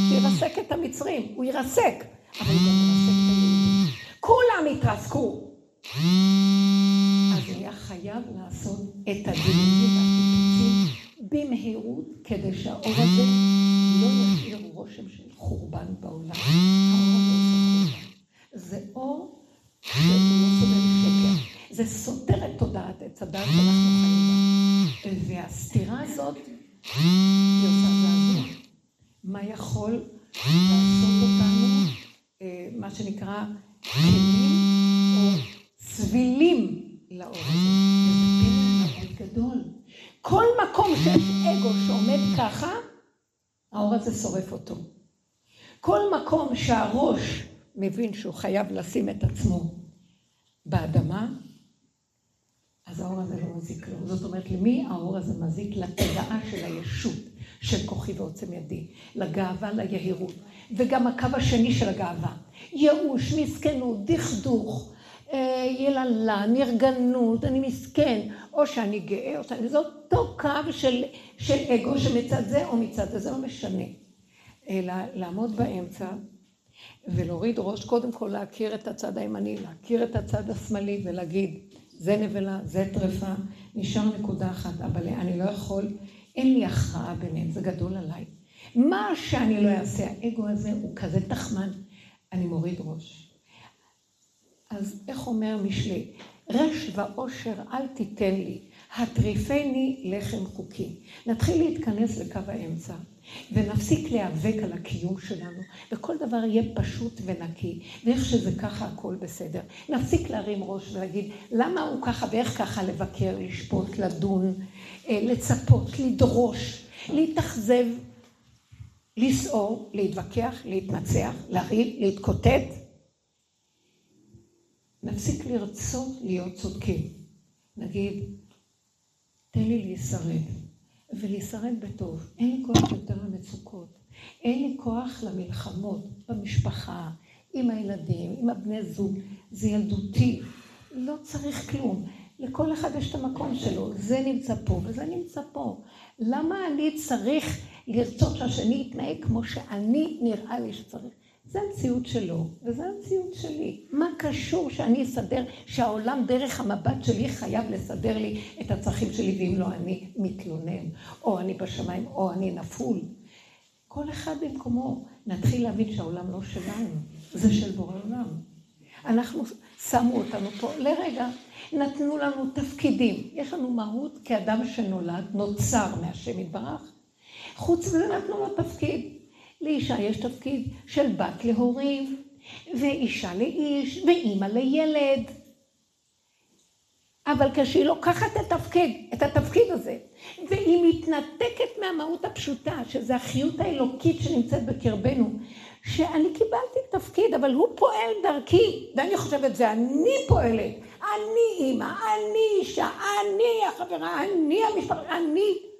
שירסק את המצרים, הוא ירסק, אבל הוא גם ירסק את היהודים. כולם יתרסקו. אז היה חייב לעשות את הדילוגים והקיפוצים במהירות, כדי שהאור הזה לא ישאיר רושם של חורבן בעולם. זה אור לא. זה סותר את תודעת עץ הדת שאנחנו חיים בה. והסתירה הזאת, היא עושה זעזוע. מה יכול לעשות אותנו, אה, מה שנקרא, כלים או סבילים לאור הזה. מאוד גדול. כל מקום שיש אגו שעומד ככה, האור הזה שורף אותו. כל מקום שהראש מבין שהוא חייב לשים את עצמו באדמה, אז האור הזה לא מזיק לו. זאת אומרת, למי האור הזה מזיק? לתודעה של הישות, של כוחי ועוצם ידי, לגאווה, ליהירות. וגם הקו השני של הגאווה, ייאוש, מסכנות, דכדוך, אה, יללה, נרגנות, אני מסכן, או שאני גאה, או שאני... זה אותו קו של, של אגו שמצד זה או מצד זה, זה לא משנה. אלא לעמוד באמצע ולהוריד ראש, קודם כל להכיר את הצד הימני, להכיר את הצד השמאלי ולהגיד, זה נבלה, זה טרפה, נשאר נקודה אחת, אבל אני לא יכול, אין לי הכרעה ביניהם, זה גדול עליי. מה שאני לא אעשה, האגו הזה הוא כזה תחמן, אני מוריד ראש. אז איך אומר משלי? רש ועושר אל תיתן לי, הטריפני לחם חוקי. נתחיל להתכנס לקו האמצע, ונפסיק להיאבק על הקיום שלנו, וכל דבר יהיה פשוט ונקי, ואיך שזה ככה הכל בסדר. נפסיק להרים ראש ולהגיד, למה הוא ככה ואיך ככה לבקר, לשפוט, לדון, אה, לצפות, לדרוש, להתאכזב, לסעור, להתווכח, להתנצח, לריב, להתקוטט. נפסיק לרצות להיות צודקים. נגיד, תן לי להישרד, ולהישרד בטוב. אין לי כוח יותר למצוקות. אין לי כוח למלחמות במשפחה, עם הילדים, עם הבני זוג. זה ילדותי. לא צריך כלום. לכל אחד יש את המקום שלו. זה נמצא פה וזה נמצא פה. למה אני צריך לרצות שהשני יתנהג כמו שאני נראה לי שצריך? זה המציאות שלו, וזה המציאות שלי. מה קשור שאני אסדר, שהעולם דרך המבט שלי חייב לסדר לי את הצרכים שלי, ואם לא אני מתלונן, או אני בשמיים, או אני נפול. כל אחד במקומו. נתחיל להבין שהעולם לא שלנו, זה של בורא עולם. אנחנו, שמו אותנו פה לרגע, נתנו לנו תפקידים. יש לנו מהות כאדם שנולד, נוצר מהשם יתברך. חוץ מזה נתנו לו תפקיד. לאישה יש תפקיד של בת להורים, ואישה לאיש, ואימא לילד. אבל כשהיא לוקחת את התפקיד, את התפקיד הזה, והיא מתנתקת מהמהות הפשוטה, שזה החיות האלוקית שנמצאת בקרבנו, שאני קיבלתי תפקיד, אבל הוא פועל דרכי, ואני חושבת, זה אני פועלת, אני אימא, אני אישה, אני החברה, אני המשפחה, אני.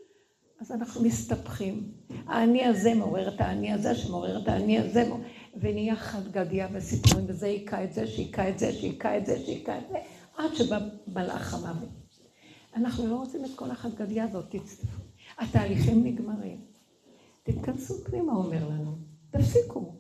אז אנחנו מסתבכים. האני הזה מעורר את האני הזה, שמעורר את האני הזה, ונהיה חד גדיה וסיפורים, וזה היכה את זה, שהיכה את זה, שהיכה את זה, שהיכה את זה, עד שבא מלאך המוות. אנחנו לא רוצים את כל החד גדיה הזאת, תצטפו. התהליכים נגמרים. תתכנסו פנימה, אומר לנו. תפסיקו.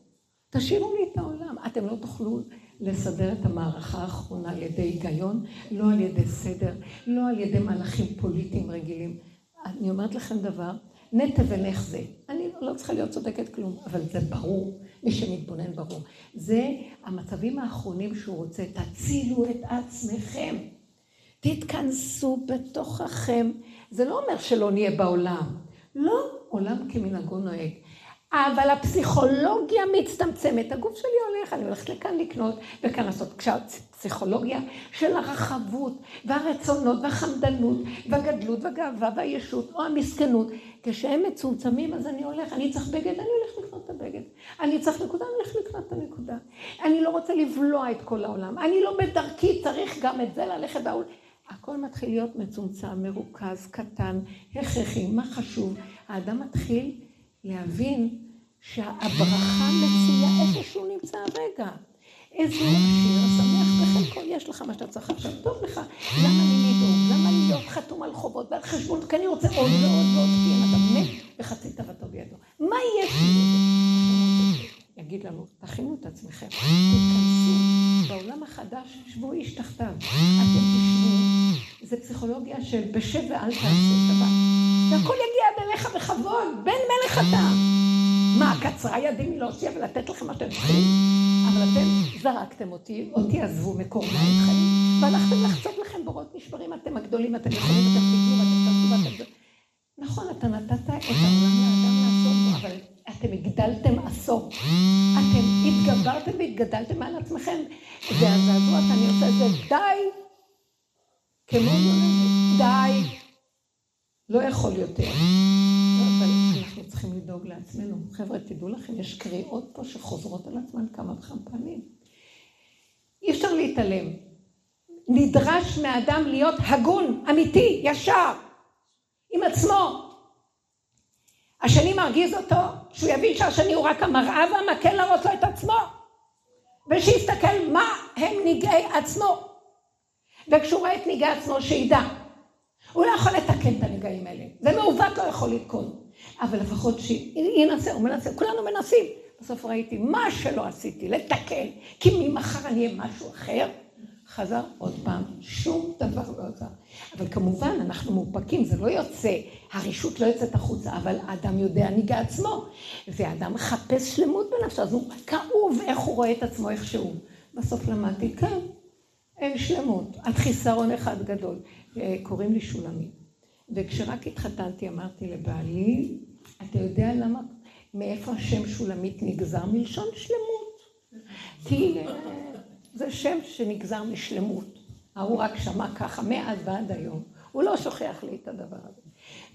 תשאירו לי את העולם. אתם לא תוכלו לסדר את המערכה האחרונה על ידי היגיון, לא על ידי סדר, לא על ידי מהלכים פוליטיים רגילים. אני אומרת לכם דבר, נטע ונך זה. אני לא צריכה להיות צודקת כלום, אבל זה ברור, מי שמתבונן ברור. זה המצבים האחרונים שהוא רוצה, תצילו את עצמכם. תתכנסו בתוככם. זה לא אומר שלא נהיה בעולם. לא, עולם כמנהגו נוהג. אבל הפסיכולוגיה מצטמצמת. הגוף שלי הולך, אני הולכת לכאן לקנות וכאן לעשות. כשהפסיכולוגיה של הרחבות והרצונות והחמדנות והגדלות והגאווה והישות או המסכנות, כשהם מצומצמים אז אני הולך, אני צריך בגד, אני הולך לקנות את הבגד. אני צריך נקודה, אני הולך לקנות את הנקודה. אני לא רוצה לבלוע את כל העולם. אני לא בדרכי, צריך גם את זה ללכת בעול. הכל מתחיל להיות מצומצם, מרוכז, קטן, הכרחי, מה חשוב? האדם מתחיל להבין שהברכה מצויה איפה שהוא נמצא הרגע. איזה עשיר, שמח בחלקו, יש לך מה שאתה צריך עכשיו, טוב לך. למה לי לדאוג? למה לי להיות חתום על חובות ועל חשבון? כי אני רוצה עוד ועוד ועוד, כי אין אדם מת וחצי תוותו בידו. מה יש לי? יגיד לנו, תכינו את עצמכם, תתכנסו. בעולם החדש, שבו איש תחתיו. אתם תשבו, זה פסיכולוגיה של בשב ואל תעשו שבת. והכל יגיע אליך בכבוד, בן מלך אתה. מה, קצרה ידי מלהושיע ולתת לכם מה שאתם צריכים? אבל אתם זרקתם אותי, אותי עזבו מקור מים חיים, והלכתם לחצות לכם בורות נשברים, אתם הגדולים, אתם יכולים, אתם תגמור, אתם תעשו ואתם... נכון, אתה נתת את העולם לאדם לעשות אבל אתם הגדלתם עשור. אתם התגברתם והתגדלתם על עצמכם, והזעזוע שאני עושה זה די, כמו די, לא יכול יותר. אבל אנחנו צריכים לדאוג לעצמנו. חבר'ה, תדעו לכם, יש קריאות פה שחוזרות על עצמן כמה וכמה פעמים. אי אפשר להתעלם. נדרש מאדם להיות הגון, אמיתי, ישר, עם עצמו. השני מרגיז אותו, שהוא יבין שהשני הוא רק המראה והמקל להראות לו את עצמו. ושיסתכל מה הם נגעי עצמו. וכשהוא רואה את נגעי עצמו, שידע. הוא לא יכול לתקן את הנגעים האלה. זה מעוות לא יכול לתקון. אבל לפחות שינסה, הוא מנסה, כולנו מנסים. בסוף ראיתי מה שלא עשיתי, לתקן. כי ממחר אני אהיה משהו אחר. חזר עוד פעם, שום דבר לא עזר. אבל כמובן, אנחנו מאופקים, זה לא יוצא, הרשות לא יוצאת החוצה, אבל האדם יודע ניגע עצמו, והאדם מחפש שלמות בנפשו, אז הוא כאוב איך הוא רואה את עצמו איכשהו. בסוף למדתי, כן, אין שלמות, את חיסרון אחד גדול. אה, קוראים לי שולמית. וכשרק התחתנתי אמרתי לבעלי, אתה יודע למה, מאיפה השם שולמית נגזר? מלשון שלמות. כי זה שם שנגזר משלמות. ההוא רק שמע ככה מאז ועד היום. הוא לא שוכח לי את הדבר הזה.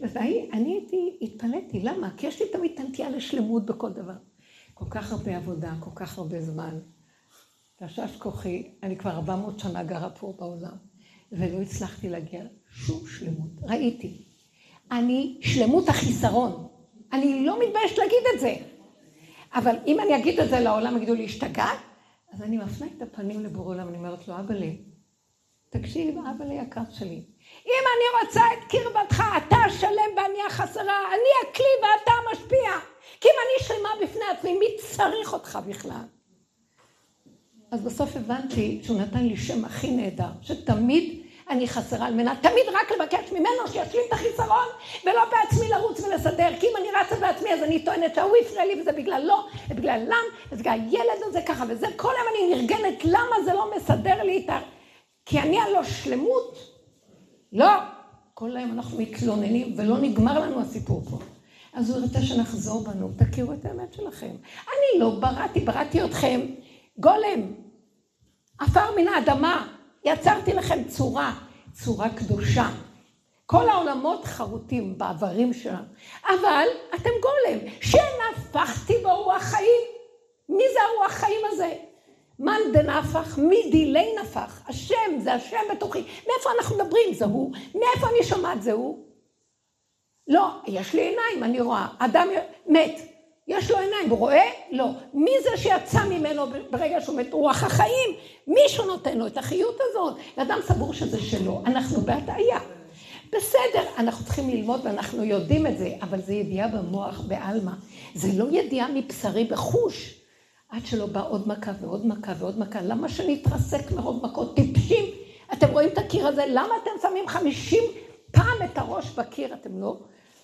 ואני הייתי, התפלאתי, למה? כי יש לי תמיד הנטייה לשלמות בכל דבר. כל כך הרבה עבודה, כל כך הרבה זמן. תשש כוחי, אני כבר 400 שנה גרה פה בעולם, ולא הצלחתי להגיע שום שלמות. ראיתי. אני שלמות החיסרון. אני לא מתביישת להגיד את זה. אבל אם אני אגיד את זה לעולם, יגידו לי, השתגעת? אז אני מפנה את הפנים לבור עולם, אני אומרת לו, אבא לי, תקשיב, אבא לי יקר שלי, אם אני רוצה את קרבתך, אתה שלם ואני החסרה, אני הכלי ואתה המשפיע. כי אם אני שלמה בפני עצמי, מי צריך אותך בכלל? אז בסוף הבנתי שהוא נתן לי שם הכי נהדר, שתמיד אני חסרה על מנת, תמיד רק לבקש ממנו שישלים את החיסרון, ולא בעצמי לרוץ ולסדר, כי אם אני רצה בעצמי אז אני טוענת שההוא הפריע לי וזה בגלל לא, ובגלל לם, ובגלל הילד הזה ככה וזה, כל היום אני נרגנת, למה זה לא מסדר לי את ה... כי אני הלא שלמות. לא, כל היום אנחנו מתלוננים ולא נגמר לנו הסיפור פה. אז הוא רוצה שנחזור בנו, תכירו את האמת שלכם. אני לא בראתי, בראתי אתכם גולם, עפר מן האדמה, יצרתי לכם צורה, צורה קדושה. כל העולמות חרוטים בעברים שלנו, אבל אתם גולם, שנפחתי ברוח חיים. מי זה הרוח חיים הזה? מאן דנפח, מי דילי נפח. השם, זה השם בתוכי. מאיפה אנחנו מדברים? זה הוא. מאיפה אני שומעת זה הוא? לא, יש לי עיניים, אני רואה. אדם מת, יש לו עיניים, הוא רואה? לא. מי זה שיצא ממנו ברגע שהוא מת? רוח החיים. מישהו נותן לו את החיות הזאת. אדם סבור שזה שלו. אנחנו בהטעיה. בסדר, אנחנו צריכים ללמוד ואנחנו יודעים את זה, אבל זה ידיעה במוח, בעלמא. זה לא ידיעה מבשרי בחוש. עד שלא בא עוד מכה ועוד מכה ועוד מכה. למה שנתרסק מרוב מכות? טיפשים. אתם רואים את הקיר הזה? למה אתם שמים חמישים פעם את הראש בקיר? אתם לא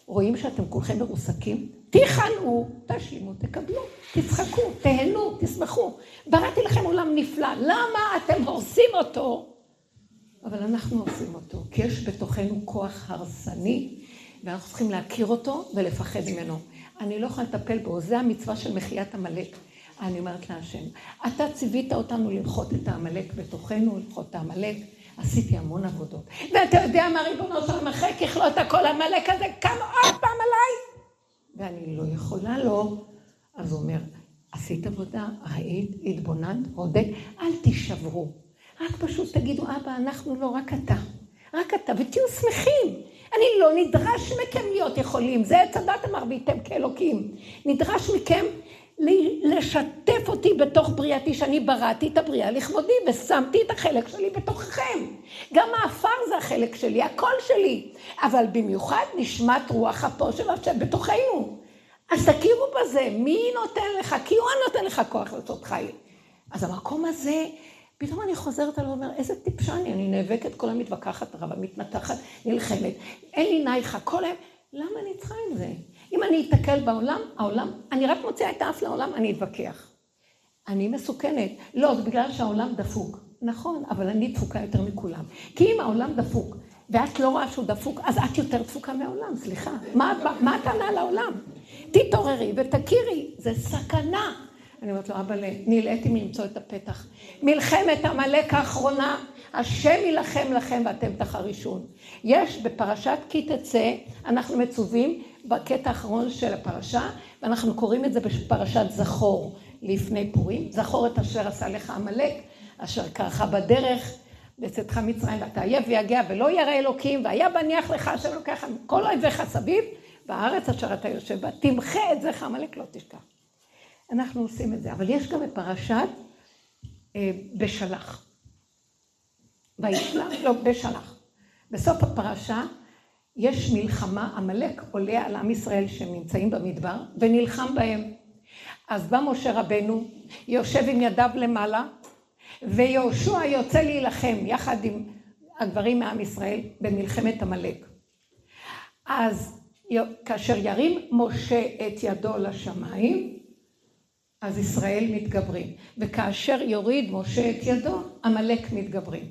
רואים שאתם כולכם מרוסקים? תיכנעו, תשלימו, תקבלו, תצחקו, תהנו, תשמחו. בראתי לכם עולם נפלא, למה אתם הורסים אותו? אבל אנחנו הורסים אותו, כי יש בתוכנו כוח הרסני, ואנחנו צריכים להכיר אותו ולפחד ממנו. אני לא יכולה לטפל בו, זה המצווה של מחיית עמלק. אני אומרת להשם, אתה ציווית אותנו למחות את העמלק בתוכנו, למחות את העמלק. עשיתי המון עבודות. ואתה יודע מה ריבונו של עולם, אחרי ככלות הכל העמלק הזה קם עוד פעם עליי. ואני לא יכולה לא. אז הוא אומר, עשית עבודה, ראית, התבוננת, הודית, אל תישברו. רק פשוט תגידו, אבא, אנחנו לא, רק אתה. רק אתה, ותהיו שמחים. אני לא נדרש מכם להיות יכולים, זה עץ הדת אמר, והייתם כאלוקים. נדרש מכם לשתף אותי בתוך בריאתי, שאני בראתי את הבריאה לכבודי, ושמתי את החלק שלי בתוככם. גם האפר זה החלק שלי, הקול שלי. אבל במיוחד נשמת רוח אפו של השם בתוכנו. אז תכירו בזה, מי נותן לך? כי הוא נותן לך כוח לעשות חי. אז המקום הזה, פתאום אני חוזרת עליו ואומר, איזה טיפשה אני, אני נאבקת, כל היום מתווכחת, רבה, מתנתחת, נלחמת, אין לי נייחה, כל היום, למה אני צריכה את זה? אם אני אתקל בעולם, העולם, אני רק מוציאה את האף לעולם, אני אתווכח. אני מסוכנת. לא, זה בגלל שהעולם דפוק. נכון, אבל אני דפוקה יותר מכולם. כי אם העולם דפוק, ואת לא רואה שהוא דפוק, אז את יותר דפוקה מהעולם, סליחה. מה, הטענה לעולם? תתעוררי ותכירי, זה סכנה. אני אומרת לו, אבא, נלאיתי מלמצוא את הפתח. מלחמת עמלק האחרונה, השם יילחם לכם ואתם תחרישון. יש בפרשת כי תצא, אנחנו מצווים בקטע האחרון של הפרשה, ואנחנו קוראים את זה בפרשת זכור לפני פורים. זכור את אשר עשה לך עמלק, אשר קרחה בדרך בצאתך מצרים, ואתה עייף ויגע ולא ירא אלוקים, והיה בניח לך אשר לוקח כל אויביך סביב, בארץ אשר אתה יושב בה, תמחה את זכר עמלק לא תשכח. אנחנו עושים את זה, אבל יש גם בפרשת אה, בשלח. וישלח, לא, בשלח. בסוף הפרשה יש מלחמה, עמלק עולה על עם ישראל שהם נמצאים במדבר ונלחם בהם. אז בא משה רבנו, יושב עם ידיו למעלה, ויהושע יוצא להילחם יחד עם הגברים מעם ישראל במלחמת עמלק. אז כאשר ירים משה את ידו לשמיים, אז ישראל מתגברים. וכאשר יוריד משה את ידו, עמלק מתגברים.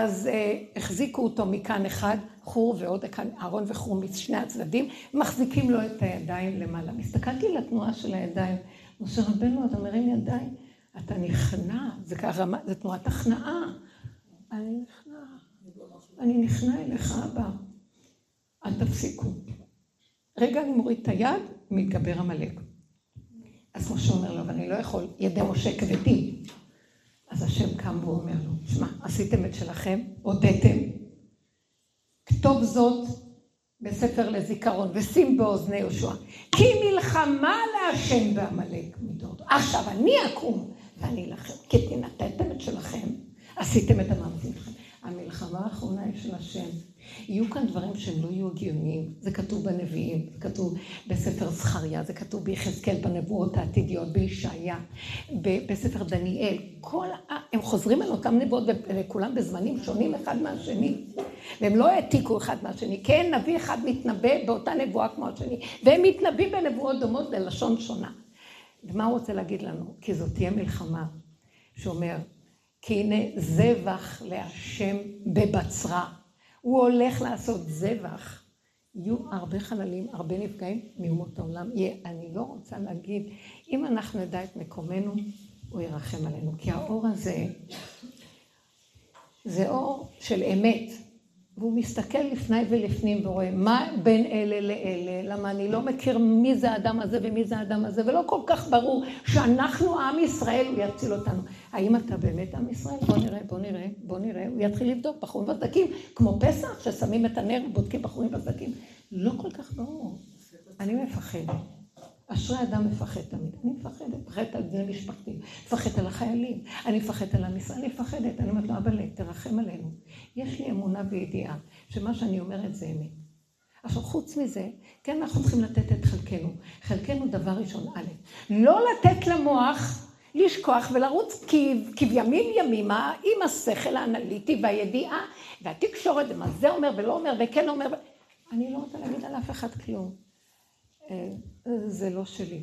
אז אה, החזיקו אותו מכאן אחד, חור ועוד כאן אהרון וחור משני הצדדים, מחזיקים לו את הידיים למעלה. הסתכלתי לתנועה של הידיים. משה רבנו, אתה מרים ידיים, אתה נכנע, זה, כרמה, זה תנועת הכנעה. אני נכנע, אני נכנע אליך, אבא. אל תפסיקו. רגע אני מוריד את היד, מתגבר עמלק. אז משה אומר לו, ואני לא יכול, ידי משה כבדים. אז השם קם ואומר לו, שמע, עשיתם את שלכם, הודיתם, כתוב זאת בספר לזיכרון, ושים באוזני יהושע, כי מלחמה להשם בעמלק מדור. עכשיו אני אקום ואני אלחם, כי תנתתם את שלכם, עשיתם את המאמצים שלכם. המלחמה האחרונה היא של השם. יהיו כאן דברים שהם לא יהיו הגיוניים. זה כתוב בנביאים, זה כתוב בספר זכריה, זה כתוב ביחזקאל בנבואות העתידיות, בישעיה, בספר דניאל. כל ה... הם חוזרים על אותם נבואות, וכולם בזמנים שונים אחד מהשני. והם לא העתיקו אחד מהשני. כן, נביא אחד מתנבא באותה נבואה כמו השני, והם מתנבאים בנבואות דומות ללשון שונה. ומה הוא רוצה להגיד לנו? כי זאת תהיה מלחמה, שאומר, כי הנה זבח להשם בבצרה. הוא הולך לעשות זבח. יהיו הרבה חללים, הרבה נפגעים מאומות העולם. אני לא רוצה להגיד, אם אנחנו נדע את מקומנו, הוא ירחם עלינו. כי האור הזה, זה אור של אמת. והוא מסתכל לפני ולפנים ורואה מה בין אלה לאלה, למה אני לא מכיר מי זה האדם הזה ומי זה האדם הזה, ולא כל כך ברור שאנחנו עם ישראל, הוא יציל אותנו. האם אתה באמת עם ישראל? בוא נראה, בוא נראה, בוא נראה. הוא יתחיל לבדוק בחורים וסדקים, כמו פסח, ששמים את הנר ובודקים בחורים וסדקים. לא כל כך ברור. אני מפחדת. אשרי אדם מפחד תמיד. אני מפחדת, מפחדת על בני משפחתי, מפחדת על החיילים, אני מפחדת על ישראל, אני מפחדת. אני אומרת לו, אבא, תרחם עלינו. יש לי אמונה וידיעה שמה שאני אומרת זה אמת. עכשיו, חוץ מזה, כן, אנחנו צריכים לתת את חלקנו. חלקנו, דבר ראשון, א', לא לתת למוח לשכוח ולרוץ כבימים ימימה עם השכל האנליטי והידיעה והתקשורת, ומה זה אומר ולא אומר וכן אומר. אני לא רוצה להגיד על אף אחד כלום. אה, זה לא שלי.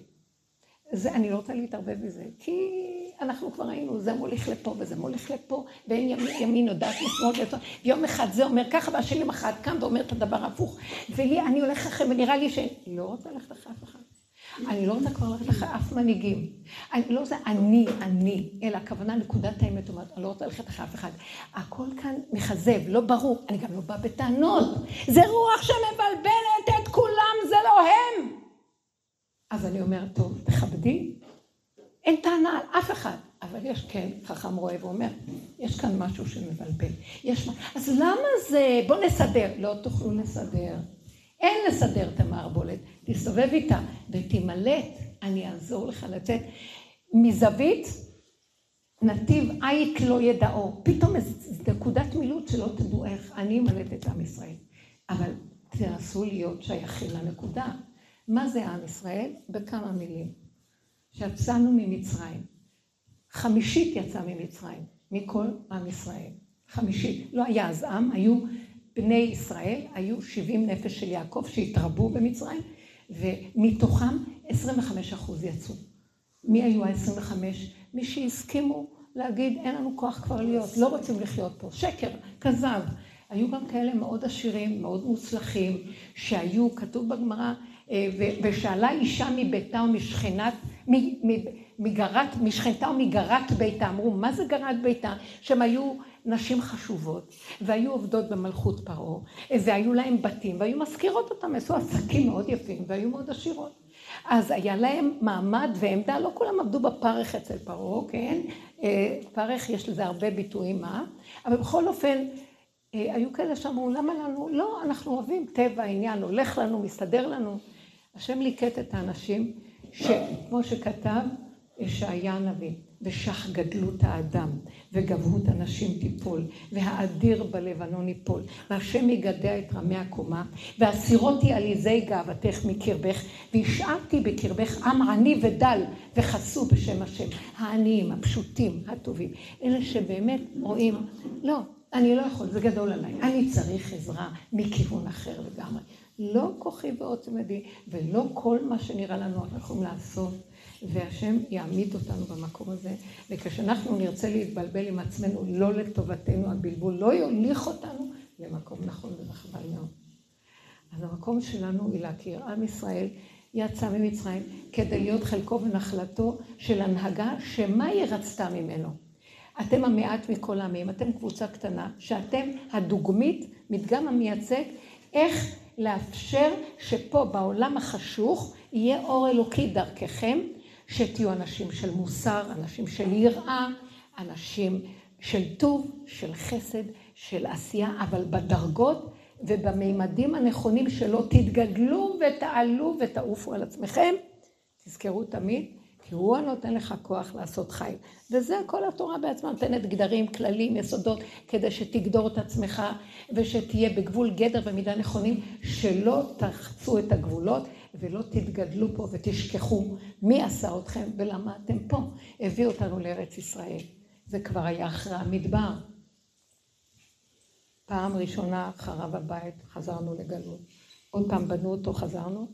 זה, אני לא רוצה להתערבב בזה, כי אנחנו כבר ראינו, זה מוליך לפה וזה מוליך לפה, ואין ימין, ימין יודעת לשמאל ויום ויום אחד זה אומר ככה, והשני מחר קם ואומר את הדבר ההפוך. ולי, אני הולך אחרי, ונראה לי שאני לא רוצה ללכת אחרי אף אחד. אני לא רוצה כבר ללכת אחרי אף מנהיגים. אני לא רוצה אני, אני, אלא הכוונה נקודת האמת, אומרת, אני לא רוצה ללכת אחרי אף אחד. הכל כאן מכזב, לא ברור, אני גם לא באה בטענות. זה רוח שמבלבלת את כולם, זה לא הם. אז אני אומרת, טוב, תכבדי. אין טענה על אף אחד. אבל יש כן, חכם רואה ואומר, יש כאן משהו שמבלבל. יש. אז למה זה, בוא נסדר. לא תוכלו לסדר. אין לסדר את המערבולת. תסתובב איתה ותימלט, אני אעזור לך לצאת מזווית נתיב עית לא ידעו. פתאום איזו נקודת מילוט שלא תדעו איך. אני אמלט את עם ישראל. אבל תנסו להיות שייכים לנקודה. מה זה עם ישראל? בכמה מילים. שיצאנו ממצרים. חמישית יצא ממצרים, מכל עם ישראל. חמישית. לא היה אז עם, היו בני ישראל, היו 70 נפש של יעקב שהתרבו במצרים, ומתוכם 25 אחוז יצאו. מי היו ה-25? מי שהסכימו להגיד, אין לנו כוח כבר להיות, לא רוצים לחיות פה. שקר, כזב. היו גם כאלה מאוד עשירים, מאוד מוצלחים, שהיו, כתוב בגמרא, אה, ושאלה אישה מביתה ומשכנת, מגרת, משכנתה ומגרת ביתה, אמרו, מה זה גרת ביתה? שהם היו נשים חשובות, והיו עובדות במלכות פרעה, והיו להם בתים, והיו מזכירות אותם, עשו עסקים מאוד יפים, והיו מאוד עשירות. אז היה להם מעמד ועמדה, לא כולם עבדו בפרך אצל פרעה, כן? אה, פרך יש לזה הרבה ביטויים, מה? אבל בכל אופן, אה, היו כאלה שאמרו, למה לנו? לא, אנחנו אוהבים טבע, עניין, הולך לנו, מסתדר לנו. השם ליקט את האנשים, שכמו שכתב ישעיה הנביא, ושח גדלות האדם, וגבהות הנשים תיפול, והאדיר בלבנון ייפול, והשם יגדע את רמי הקומה, והסירותי עליזי גאוותך מקרבך, והשארתי בקרבך עם עני ודל, וחסו בשם השם. העניים, הפשוטים, הטובים, אלה שבאמת רואים, לא, אני לא יכול, זה גדול עליי, אני צריך עזרה מכיוון אחר לגמרי. לא כוחי ועוצם ידי, ולא כל מה שנראה לנו אנחנו יכולים לעשות. והשם יעמיד אותנו במקום הזה, וכשאנחנו נרצה להתבלבל עם עצמנו, לא לטובתנו, הבלבול לא יוליך אותנו למקום נכון וחבל מאוד. אז המקום שלנו היא להכיר עם ישראל יצא ממצרים כדי להיות חלקו ונחלתו של הנהגה שמה היא רצתה ממנו. אתם המעט מכל העמים, אתם קבוצה קטנה, שאתם הדוגמית, מדגם המייצג, איך לאפשר שפה בעולם החשוך יהיה אור אלוקי דרככם, שתהיו אנשים של מוסר, אנשים של יראה, אנשים של טוב, של חסד, של עשייה, אבל בדרגות ובמימדים הנכונים שלא תתגדלו ותעלו ותעופו על עצמכם. תזכרו תמיד, כי הוא הנותן לך כוח לעשות חיל. וזה כל התורה בעצמה נותנת גדרים, כללים, יסודות, כדי שתגדור את עצמך ושתהיה בגבול גדר ומידה נכונים, שלא תחצו את הגבולות ולא תתגדלו פה ותשכחו מי עשה אתכם ולמה אתם פה. הביא אותנו לארץ ישראל. זה כבר היה אחרי המדבר. פעם ראשונה חרב הבית, חזרנו לגלות. עוד פעם בנו אותו, חזרנו.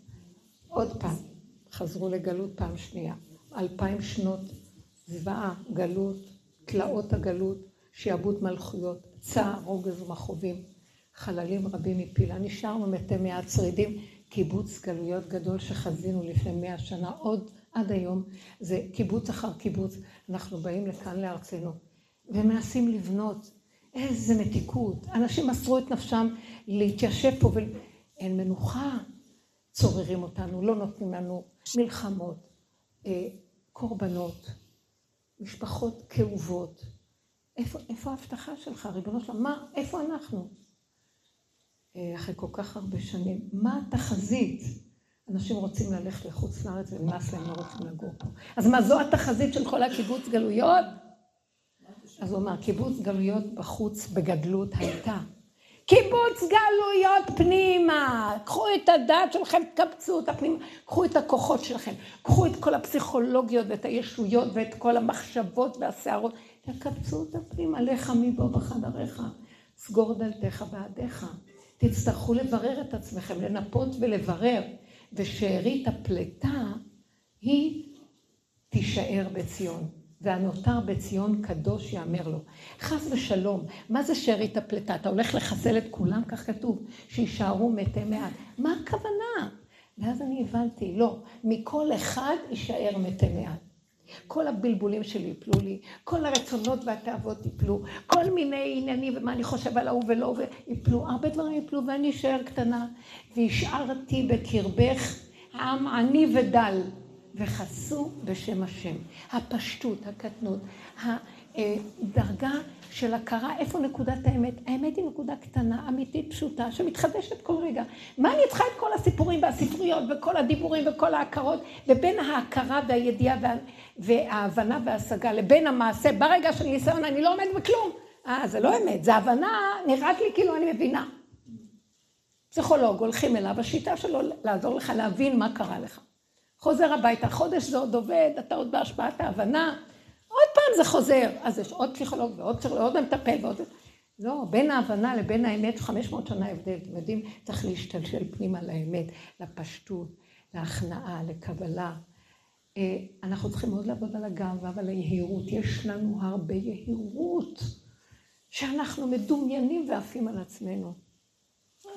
עוד פעם, חזרו לגלות פעם שנייה. אלפיים שנות זוועה, גלות, תלאות הגלות, שיעבוד מלכויות, צער, רוגז ומכאובים, חללים רבים מפילה. נשארנו מתי מעט שרידים, קיבוץ גלויות גדול שחזינו לפני מאה שנה, עוד עד היום, זה קיבוץ אחר קיבוץ. אנחנו באים לכאן לארצנו, ומנסים לבנות איזה מתיקות. אנשים מסרו את נפשם להתיישב פה ואין מנוחה. צוררים אותנו, לא נותנים לנו מלחמות, קורבנות, משפחות כאובות. איפה, איפה ההבטחה שלך, ריבונו שלום? מה, איפה אנחנו? אה, אחרי כל כך הרבה שנים, מה התחזית? אנשים רוצים ללכת לחוץ לארץ ונמאס להם, לא רוצים לגור פה. אז מה, זו התחזית של כל הקיבוץ גלויות? אז הוא אמר, קיבוץ גלויות בחוץ בגדלות הייתה. קיבוץ גלויות פנימה. קחו את הדעת שלכם, תקבצו אותה פנימה. קחו את הכוחות שלכם. קחו את כל הפסיכולוגיות ואת הישויות ואת כל המחשבות והסערות. תקבצו אותה פנימה. לך מבוא בחדריך. סגור דלתך בעדיך. תצטרכו לברר את עצמכם, לנפות ולברר. ושארית הפלטה היא תישאר בציון. והנותר בציון קדוש יאמר לו. חס ושלום, מה זה שארית הפלטה? אתה הולך לחסל את כולם? כך כתוב, שיישארו מתי מעט. מה הכוונה? ואז אני הבנתי, לא, מכל אחד יישאר מתי מעט. כל הבלבולים שלי יפלו לי, כל הרצונות והתאוות יפלו, כל מיני עניינים ומה אני חושב על ההוא ולא, ויפלו, הרבה דברים יפלו ואני אשאר קטנה. והשארתי בקרבך עם עני ודל. וחסו בשם השם. הפשטות, הקטנות, הדרגה של הכרה, איפה נקודת האמת? האמת היא נקודה קטנה, אמיתית, פשוטה, שמתחדשת כל רגע. מה אני צריכה את כל הסיפורים והספריות וכל הדיבורים וכל ההכרות, ובין ההכרה והידיעה וה... וההבנה וההשגה לבין המעשה, ברגע של ניסיון אני לא עומד בכלום. אה, זה לא אמת, זה הבנה, נראית לי כאילו אני מבינה. פסיכולוג, הולכים אליו, השיטה שלו לעזור לך להבין מה קרה לך. חוזר הביתה, חודש זה עוד עובד, אתה עוד בהשפעת ההבנה, עוד פעם זה חוזר. אז יש עוד פסיכולוג ועוד פסיכולוג, ועוד מטפל ועוד... לא, בין ההבנה לבין האמת, 500 שנה הבדל. אתם יודעים, צריך להשתלשל פנימה לאמת, לפשטות, להכנעה, לקבלה. אה, אנחנו צריכים מאוד לעבוד על הגאווה ועל היהירות. יש לנו הרבה יהירות, שאנחנו מדומיינים ועפים על עצמנו. אה,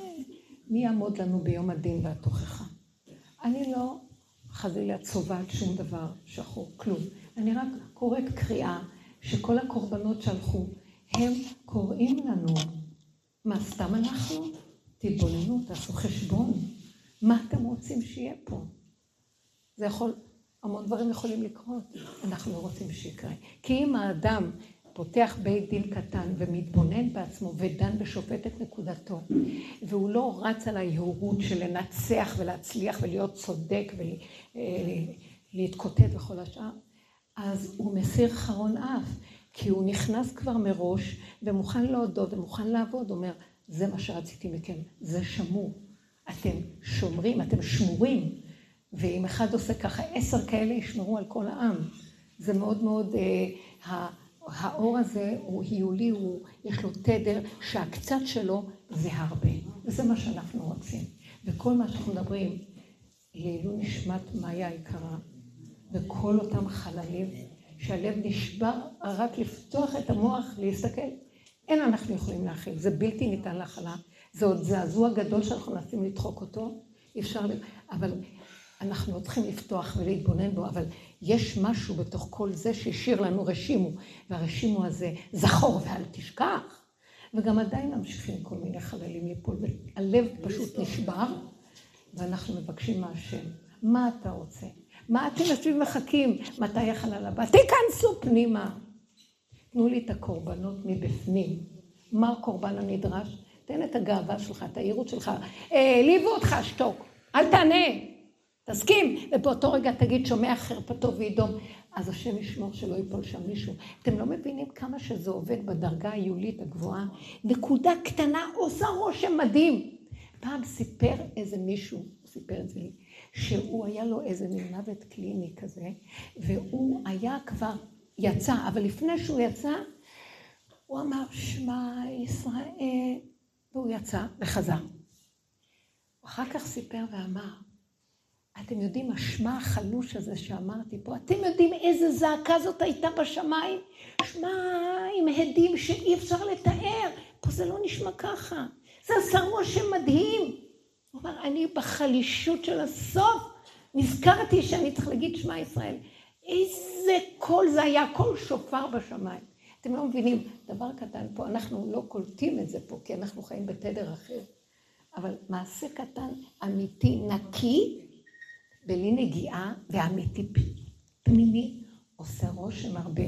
מי יעמוד לנו ביום הדין והתוכחה? אני לא חלילה צובעת שום דבר שחור, כלום. אני רק קוראת קריאה שכל הקורבנות שהלכו, הם קוראים לנו. מה, סתם אנחנו? תתבוננו, תעשו חשבון. מה אתם רוצים שיהיה פה? זה יכול, המון דברים יכולים לקרות, אנחנו לא רוצים שיקרה. כי אם האדם פותח בית דין קטן ומתבונן בעצמו ודן בשופט את נקודתו, והוא לא רץ על היהירות של לנצח ולהצליח ולהיות צודק ולהתקוטט וכל השאר, אז הוא מסיר חרון אף, כי הוא נכנס כבר מראש ומוכן להודות ומוכן לעבוד, אומר, זה מה שרציתי מכם, זה שמור. אתם שומרים, אתם שמורים, ואם אחד עושה ככה, עשר כאלה ישמרו על כל העם. זה מאוד מאוד... אה, האור הזה הוא היולי, הוא, יש לו תדר שהקצת שלו זה הרבה. וזה מה שאנחנו רוצים. וכל מה שאנחנו מדברים, לעילוי נשמת מאיה היקרה, וכל אותם חללים, שהלב נשבר רק לפתוח את המוח, להסתכל. אין אנחנו יכולים להכיל, זה בלתי ניתן להכלה. זה עוד זעזוע גדול שאנחנו מנסים לדחוק אותו, אפשר, אבל אנחנו עוד צריכים לפתוח ולהתבונן בו, אבל יש משהו בתוך כל זה שהשאיר לנו רשימו, והרשימו הזה זכור ואל תשכח. וגם עדיין ממשיכים כל מיני חללים ליפול, והלב פשוט נשבר, ואנחנו מבקשים מהשם, מה אתה רוצה? מה אתם יושבים מחכים? מתי החלל הבא? תיכנסו פנימה. תנו לי את הקורבנות מבפנים. מה הקורבן הנדרש? תן את הגאווה שלך, את העירות שלך. העליבו אותך, שתוק. אל תענה. תסכים. ובאותו רגע תגיד, שומע חרפתו וידום. אז השם ישמור שלא ייפול שם מישהו. אתם לא מבינים כמה שזה עובד בדרגה היולית הגבוהה? נקודה קטנה עושה רושם מדהים. פעם סיפר איזה מישהו, סיפר את זה לי, שהוא היה לו איזה מין מוות קליני כזה, והוא היה כבר, יצא, אבל לפני שהוא יצא, הוא אמר, שמע ישראל, והוא יצא וחזר. אחר כך סיפר ואמר, אתם יודעים, השמע החלוש הזה שאמרתי פה, אתם יודעים איזה זעקה זאת הייתה בשמיים? שמע, עם הדים שאי אפשר לתאר. פה זה לא נשמע ככה. זה עשה רושם מדהים. הוא אמר, אני בחלישות של הסוף, נזכרתי שאני צריך להגיד שמע ישראל. איזה קול זה היה, קול שופר בשמיים. אתם לא מבינים, דבר קטן פה, אנחנו לא קולטים את זה פה, כי אנחנו חיים בתדר אחר. אבל מעשה קטן, אמיתי, נקי, בלי נגיעה, ואמיתי פנימי, עושה רושם הרבה.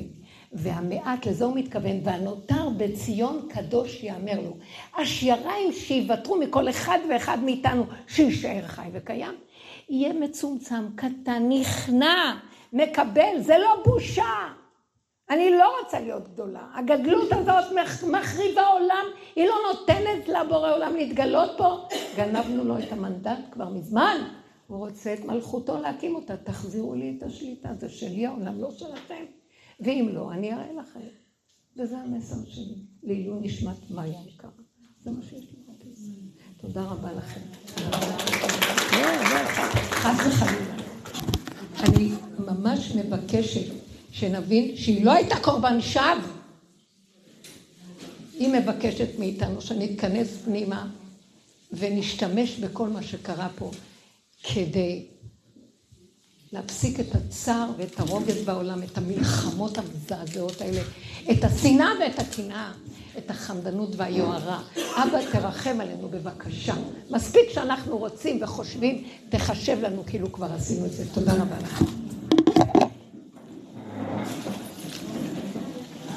והמעט, לזה הוא מתכוון, והנותר בציון קדוש יאמר לו. השייריים שיוותרו מכל אחד ואחד מאיתנו, שיישאר חי וקיים, יהיה מצומצם, קטן, נכנע, מקבל, זה לא בושה. אני לא רוצה להיות גדולה. הגדלות הזאת מחריבה עולם, היא לא נותנת לבורא עולם להתגלות פה. גנבנו לו את המנדט כבר מזמן. הוא רוצה את מלכותו להקים אותה. תחזירו לי את השליטה, זה שלי העולם, לא שלכם. ואם לא, אני אראה לכם. וזה המסר שלי, לעילוי נשמת מאיה יקרה. זה מה שיש לי תודה רבה לכם. חס וחלילה. אני ממש מבקשת שנבין שהיא לא הייתה קורבן שווא. היא מבקשת מאיתנו שנתכנס פנימה ונשתמש בכל מה שקרה פה כדי להפסיק את הצער ואת הרוגז בעולם, את המלחמות המזעזעות האלה, את השנאה ואת הקנאה, את החמדנות והיוהרה. אבא, תרחם עלינו בבקשה. מספיק שאנחנו רוצים וחושבים, תחשב לנו כאילו כבר עשינו את זה. תודה רבה לכם.